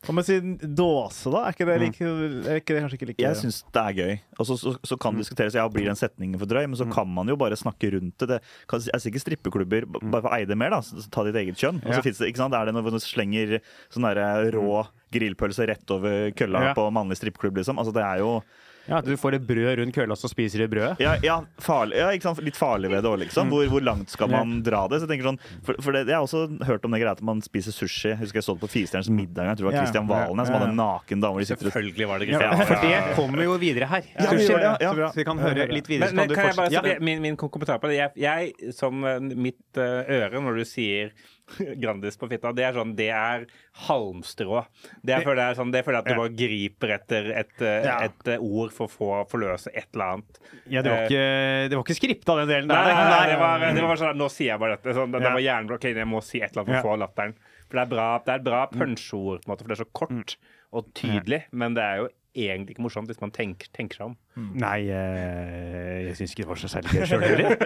Hva med å si dåse, da? Er ikke det, like, er ikke det kanskje ikke like Jeg syns det er gøy. Og så, så, så kan det diskuteres ja, blir den setningen for drøy, men så kan man jo bare snakke rundt det. jeg sier ikke strippeklubber bare for å eie det mer, da. så- Ta ditt eget kjønn. Og så finnes det, ikke sant, er det når du slenger sånn rå grillpølse rett over kølla på mannlig strippeklubb, liksom. Altså det er jo Ja, At du får et brød rundt kølla, så spiser du brødet. ja, ja, farlig, ja ikke sant? litt farlig ved det òg, liksom. Hvor, hvor langt skal man dra det? Så jeg tenker sånn, for, for det, Jeg har også hørt om det greia at man spiser sushi. Jeg husker jeg så det på Firestjerners middag. Jeg tror det var Kristian Valen som hadde en naken dame. de Selvfølgelig var det Ja, Kristian. for det kommer jo videre her. Ja, Sushi. Så bra. Så vi kan høre litt videre. Men, du kan jeg bare min, min kommentar på det? Jeg, jeg som eh, mitt eh, øre når du sier [laughs] Grandis på fitta, det er sånn Det er halmstrå. Det er fordi det er sånn, det er fordi at du bare griper etter et, eh, Ja. et eh, ord for å få forløse et eller annet. Ja, det var ikke, det var ikke skripta, den delen der. nei, nei, det var, [laughs] det var sånn Nå sier jeg bare dette. Sånn, det, det Ja. var hjernen Okay, jeg må si et eller annet for å få latteren. For det er bra, det er et bra punchord, på en måte, for det er så kort og tydelig. Men det er jo egentlig ikke morsomt hvis man tenker, tenker seg om. Nei, eh, jeg syns ikke det var så særlig gøy sjøl heller. [laughs]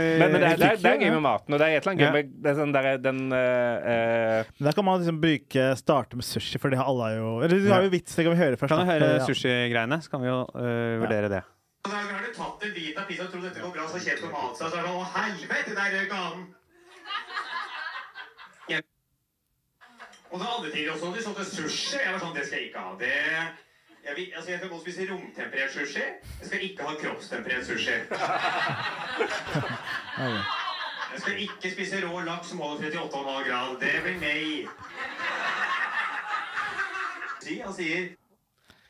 Eh, Men, men det, er, det, er, det er gøy med maten. Og det er et eller annet gøy med det er sånn der, den uh, eh, Der kan man liksom bruke starte med sushi, for det har alle jo Eller du har jo vits, det kan vi høre først. Kan vi du høre Ja. sushi-greiene? Så kan vi jo uh, vurdere det. Og har du tatt en bit av pizza og trodd dette går bra, så kjent på mat, så er det sånn, å helvete, der røk han. Og det andre ting også, de sånne sushi. Jeg var sånn, det skal jeg ikke ha. Det... Jeg, vil, altså, jeg kan godt spise romtemperert sushi. Jeg skal ikke ha kroppstemperert sushi. [laughs] Jeg skal ikke spise rå laks som holder 38,5 grad. Det blir. Si, Han sier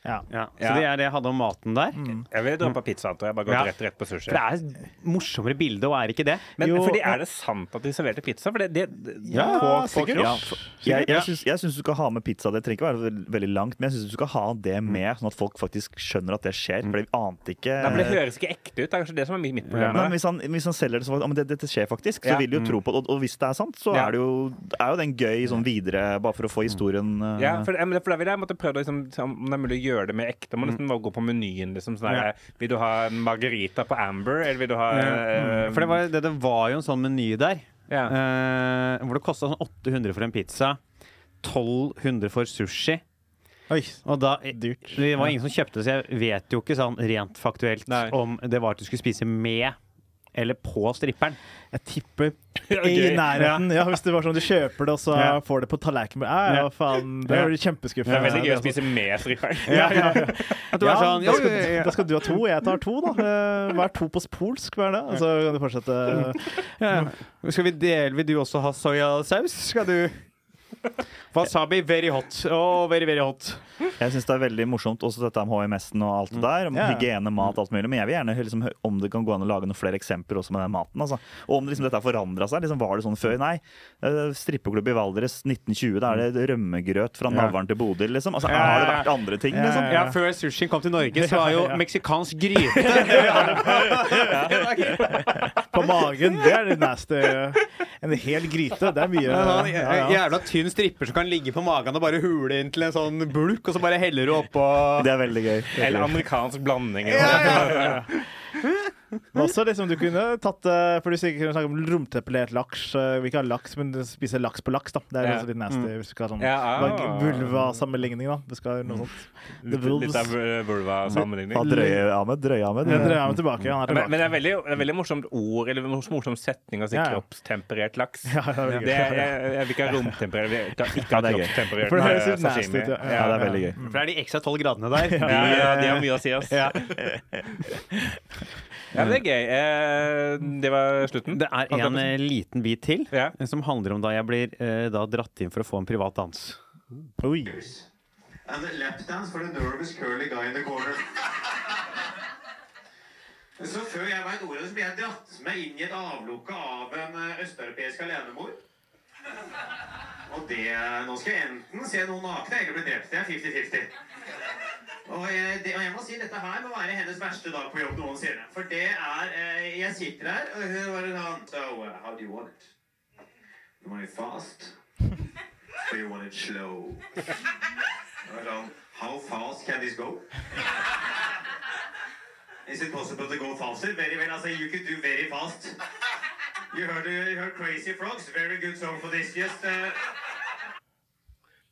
Ja. Ja. Så det er det jeg hadde om maten der. Jeg ville droppa pizzaen, jeg. Bare gått Ja. rett, rett på sushi. For det er et morsommere bilde, og er ikke det? Men Jo, fordi er det sant at de serverte pizza? For det, det, det Ja, på, på sikkert. Ja, jeg, jeg, syns, jeg syns du skal ha med pizza. Det trenger ikke være veld- veldig langt, men jeg syns du skal ha det med, sånn at folk faktisk skjønner at det skjer. For de ante ikke Nei, men det høres ikke ekte ut. Det er kanskje det som er mitt problem. Nei, hvis, han, hvis han selger det som at det, dette skjer faktisk, så Ja. vil de jo tro på det. Og, og hvis det er sant, så Ja. er det jo, er jo den gøy sånn videre, bare for å få historien eh, Ja, for, for da ville jeg måtte prøvd å liksom, om det er mulig å gjøre det mer ekte. Må nesten bare gå på menyen. Liksom, sånn ja. Vil du ha en margarita på Amber, eller vil du ha eh, For det var, det, det var jo en sånn meny der, ja. uh, hvor det kosta sånn 800 for en pizza. 1200 for sushi. Oi, Og da, dyrt. det var ingen som kjøpte, så jeg vet jo ikke sånn rent faktuelt Nei. om det var at du skulle spise med eller på stripperen. Jeg tipper [laughs] i nærheten. Ja, Hvis det var sånn du kjøper det, og så Ja. får det på tallerkenen. Ja, faen. Det blir kjempeskuffende. Det er veldig gøy å spise med stripperen. Ja, [laughs] ja, sånn, da, skal, da du ha to, jeg tar to, da. Eh, Hva er to på polsk? Hva er det? Så kan du fortsette. ja. Skal vi dele, vil du også ha soyasaus? Skal du Wasabi very hot. Oh, very, very hot. Jeg syns det er veldig morsomt også dette med HMS-en og alt det der. Om Ja. Hygiene, mat, alt mulig. Men jeg vil gjerne høre liksom, om det kan gå an å lage noen flere eksempler også med den maten. Altså. Og om liksom, dette har forandra seg. Liksom, var det sånn før? Nei. Eh, Strippeklubb i Valdres 1920, da er det rømmegrøt fra. Navlen til Bodil, liksom. Altså, har det vært andre ting, Ja, liksom? ja, Ja, før sushien kom til Norge, så var jo [laughs] Ja, ja. meksikansk gryte [laughs] På magen, det er det neste. [laughs] En hel gryte, det er mye. Ja, Ja, ja. Jævla tynn stripper som kan ligge på magen og bare hule inn til en sånn bulk, og så bare heller du oppå Eller amerikansk blanding. Ja, Eller amerikansk blanding. Men også liksom du kunne tatt eh, For du sikkert kunne snakke om romtepelert laks. eh, Vi ikke ha laks, men spise laks på laks, da. Det er Ja. litt nasty. Hvis du skal ha sånn Ja, ah. vulva-sammenligning, da. Du skal ha noe sånt. The Litt, Wolves. litt av Ja, vulva-sammenligning. drøye Ahmed. Drøye Ahmed. ja. dreier meg tilbake. Han er Men, tilbake. men det er veldig, det er veldig morsomt ord, eller mors- morsom setning å si Ja, ja. kroppstemperert laks. Ja, det er Det er, jeg, jeg vil ikke ha romtemperert, ikke ha- Ja, er kroppstemperert For det høres eh, litt nasty sashimi. ut, ja. Ja, det er veldig gøy. For det er de ekstra tolv gradene der. Ja, ja, de har mye å si, ass. [laughs] Ja. Men det er gøy. Eh, det var slutten. Det er en eh, liten bit til Ja. som handler om da jeg blir eh, da dratt inn for å få en privat dans. Oi. And a lap dance for the nervous curly guy in the corner. Så før jeg veit ordet, så blir jeg dratt med inn i et avlukke av en eh, østeuropeisk alenemor. Og det Nå skal jeg enten se noen nakne eller bli drept. Det er 50-50. Og jeg, det, jeg må si dette her må være hennes verste dag på jobb noensinne. For det er eh, Jeg sitter her, og hun bare sånn So, uh, how do you want it? You want it fast? Or you want it slow? Sånn, How fast can this go? Is it possible to go faster? Very well. Altså, you could do very fast. You heard, you heard Crazy Frogs. Very good song for this. Just uh,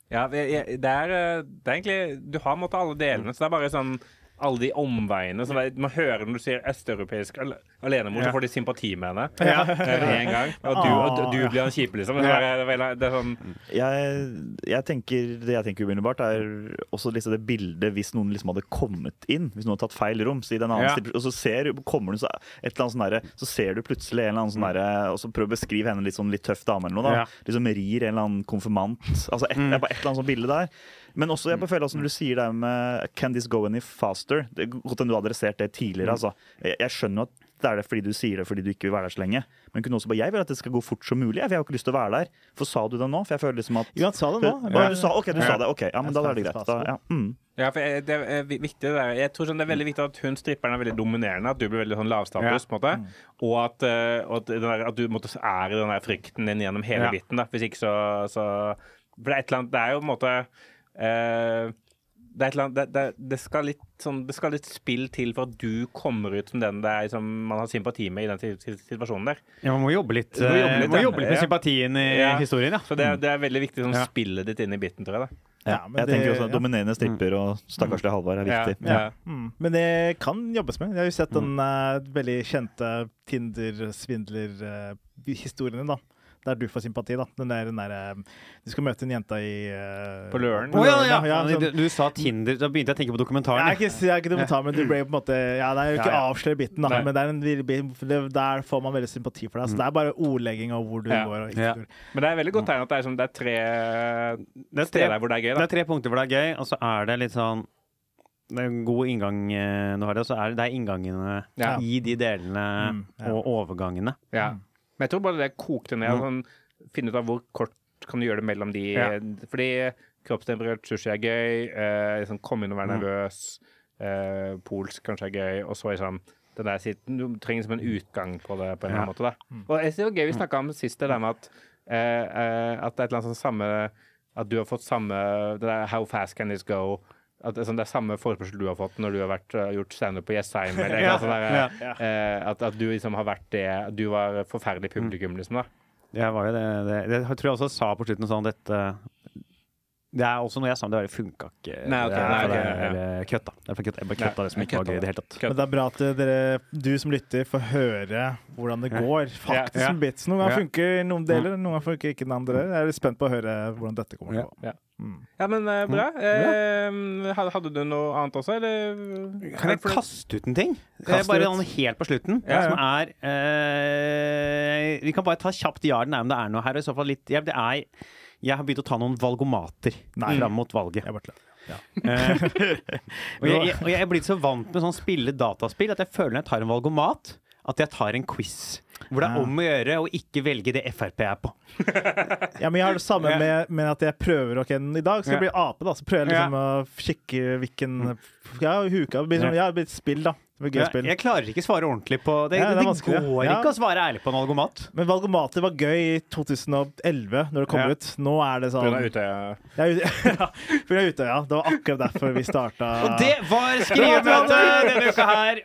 Ja, det er, eh, det er egentlig Du har måte alle delene, så det er bare sånn alle de omveiene som er, Man hører når du sier østeuropeisk al- alenemor, så får de sympati med henne Ja. eh, med en gang. Og du, og du blir han kjipe, liksom. Det er, det er, det er sånn jeg, jeg tenker, Det jeg tenker umiddelbart, er også liksom det bildet hvis noen liksom hadde kommet inn. Hvis noen hadde tatt feil rom. Så i den annen Ja. og så ser, kommer du så, et eller annet sånn derre- så ser du plutselig en eller annen sånn derre Og så prøv å beskrive henne litt sånn litt tøff dame eller noe. da Ja. Liksom rir en eller annen konfirmant. Altså et, Mm. det er bare et eller annet sånt bilde der. Men også jeg føler også når du sier det med Can this go any faster? Det er godt enn du har adressert det Mm. tidligere. altså. Jeg, jeg skjønner at det er det fordi du sier det fordi du ikke vil være der så lenge. Men kunne også bare jeg vil at det skal gå fort som mulig. Jeg, jeg har ikke lyst til å være der. For sa du det nå? For jeg føler liksom at han sa det nå. Ja, du sa, ok, du Ja. sa det. Ok, ja, men da er det greit. Da, ja. mm. Ja, for jeg- det er viktig det der. Jeg tror sånn det er veldig viktig at hun stripperen er veldig dominerende, at du blir veldig sånn lavstatus, på en måte. Og at, eh, og at, den der, at du måtte i den der frykten din gjennom hele Ja. biten, da. Hvis ikke så, så For det er et eller annet Det er jo på en måte eh, det, er et eller annet, det, det, det, skal litt, sånn, det skal litt spill til for at du kommer ut som den det er, som man har sympati med i den si- si- situasjonen der. Ja, man må jobbe litt, må jobbe eh, litt, må ja. jobbe litt med Ja. sympatien i Ja. historien, ja. Så det, er- det er veldig viktig sånn Ja. spillet ditt inn i biten, tror jeg. da Ja, men Jeg det- tenker også at ja. Dominerende stripper og stakkarslig Halvard er Ja, viktig. ja. Mm. Men det kan jobbes med. Jeg har jo sett den uh, veldig kjente Tinder-svindler-historien din, da. Der du får sympati, da. Den der, den der eh, Du skal møte en jente i uh, På Løren? på Å, ja, ja. ja, sånn- du, du sa Tinder, da begynte jeg å tenke på Jeg dokumentaren. er ikke, jeg er ikke dokumentar, men du ble på en måte Ja, det er jo ikke Ja, ja. avslør biten, da, Nei. men det er en, det- der får man veldig sympati for deg. Så det er bare ordlegging av hvor du Ja. går. Og ikke Ja. Men det er veldig godt tegn at det er, sånn, det er tre Det er tre- steder hvor det er gøy. Det er tre punkter hvor det er gøy, og så er det litt sånn det er en god inngang du har og så er det, det er inngangene Ja. i de delene Mm, ja. og overgangene. Ja. Men jeg tror bare det kokte ned. Mm. Sånn, finne ut av hvor kort kan du gjøre det mellom de Ja. Fordi kroppstemperert sushi er gøy. Eh, liksom, komme inn og være Mm. nervøs. Eh, polsk kanskje er gøy. Og så liksom det der sitter, Du trenger liksom en utgang på det på en eller annen måte. Da. Og jeg synes det var gøy vi snakka om sist, det der med at, eh, eh, at det er et eller annet sånn samme At du har fått samme det der How fast can this go? At det, er sånn, det er samme forespørsel du har fått når du har vært, eh, gjort standup på Jessheim. [laughs] Eller, Ja, ja, sånn der, ja. eh, at, at du liksom har vært det Du var forferdelig publikum, liksom. da Jeg var jo det, det, det jeg tror jeg også sa på slutten sånn dette Det er også noe jeg sa, men det bare funka ikke. Nei, ok, det er, nei, okay, det er ja. kødd, da. Det er kødd. Jeg bare kødda det som ikke var gøy i det hele tatt. Men det er bra at dere, du som lytter, får høre hvordan det går. Faktisk Ja. bits. Noen ganger funker noen deler, noen ganger funker ikke den andre. Jeg er litt spent på å høre hvordan dette kommer til å gå. Ja. Mm. Ja, men uh, bra. Eh, hadde- hadde du noe annet også, eller? Kan jeg kaste ut en ting? Kast Eh, bare ut. helt på slutten. Ja, ja. Som er eh, Vi kan bare ta kjapt ja eller nei om det er noe her. og I så fall litt ja, det er, Jeg har begynt å ta noen valgomater fram mot valget. Jeg bare ja. Eh, [laughs] og, jeg, og jeg er blitt så vant med sånn spille dataspill at jeg føler når jeg tar en valgomat, at jeg tar en quiz. Hvor det er om å gjøre å ikke velge det Frp er på. [laughs] Ja, men jeg har det samme med, med at jeg prøver ok, I dag skal jeg bli ape, da. Så prøver jeg liksom å kikke hvilken Ja, huka. Blir sånn, ja, blir et spill, da. Det gøy Jeg, spill. jeg klarer ikke svare ordentlig på Det, Ja, det er det, vanskelig. går Ja. ikke å svare ærlig på en valgomat. Men valgomater var gøy i 2011, når det kom Ja. ut. Nå er det sånn Pga. Utøya. Jeg er ja, for jeg er ute, ja. Det var akkurat derfor vi starta Og det var [laughs] skrivemøtet denne uka her!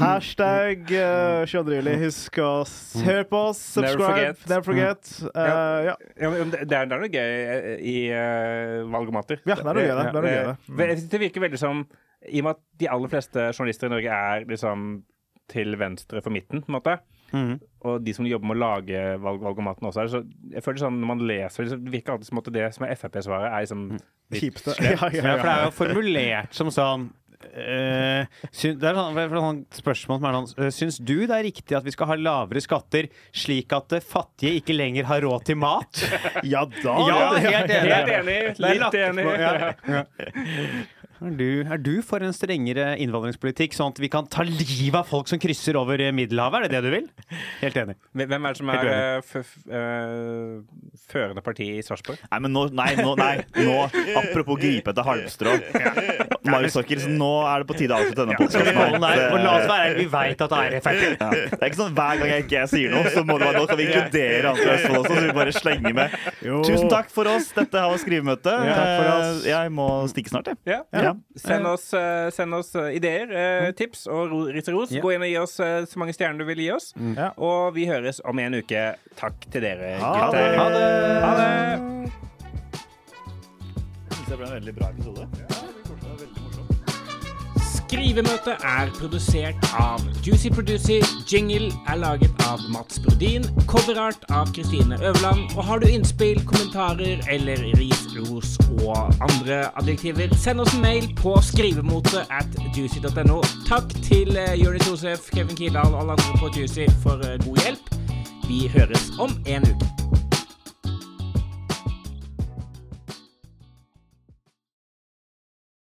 Hashtag uh, 22. juli. Husk å s- høre på oss. Never Subscribe. forget. Never forget. Uh, ja. Ja, men det, det, er, det er noe gøy eh, i uh, valgomater. Ja, det er noe gøy, det. Det er noe gøy, det. Mm. Eh, det virker veldig som I og med at de aller fleste journalister i Norge er liksom til venstre for midten, på en måte. Mm. Og de som jobber med å lage valg, valgomaten også, det så jeg føler sånn når man leser det, så virker alltid som at det som er Frp-svaret, er liksom litt Kjipeste. Ja, ja, Ja, for det er jo formulert som sånn eh, syn- det er sånn, er sånn spørsmål som er sånn eh, Syns du det er riktig at vi skal ha lavere skatter slik at det fattige ikke lenger har råd til mat? ja da! Ja, helt enig. Helt enig. Litt enig. ja. Er du, er du for en strengere innvandringspolitikk, sånn at vi kan ta livet av folk som krysser over eh, Middelhavet? Er det det du vil? Helt enig. Hvem er det som er eh, eh, førende parti i Sarpsborg? Nei, men nå, nei, nå, nei, nå Apropos gripe etter halmstrå. Marius Torkelsen, nå er det på tide å avslutte denne er, la oss være vi veit at det er Frp. Ja. Det er ikke sånn hver gang jeg ikke sier noe, så må det være nå kan vi inkludere andre Østfold også. Så vi bare slenger med. Jo. Tusen takk for oss. Dette her var skrivemøte. Ja, Jeg må stikke snart, jeg. Ja. Ja. Send oss, eh, send oss eh, ideer, mm. tips og ro- ris og ros. Ja. Gå inn og gi oss eh, så mange stjerner du vil gi oss. Ja. Og vi høres om en uke. Takk til dere, Ha gutter. det. Ha det. Ha det. Jeg synes det ble en veldig bra episode. Skrivemøte er produsert av Juicy Producy. Jingle er laget av Mats Brodin. Coverart av Kristine Øverland. Og har du innspill, kommentarer eller ris, ros og andre adjektiver, send oss en mail på skrivemote at juicy.no. Takk til eh, Jonis Josef, Kevin Kildahl og alle andre på Juicy for eh, god hjelp. Vi høres om en uke.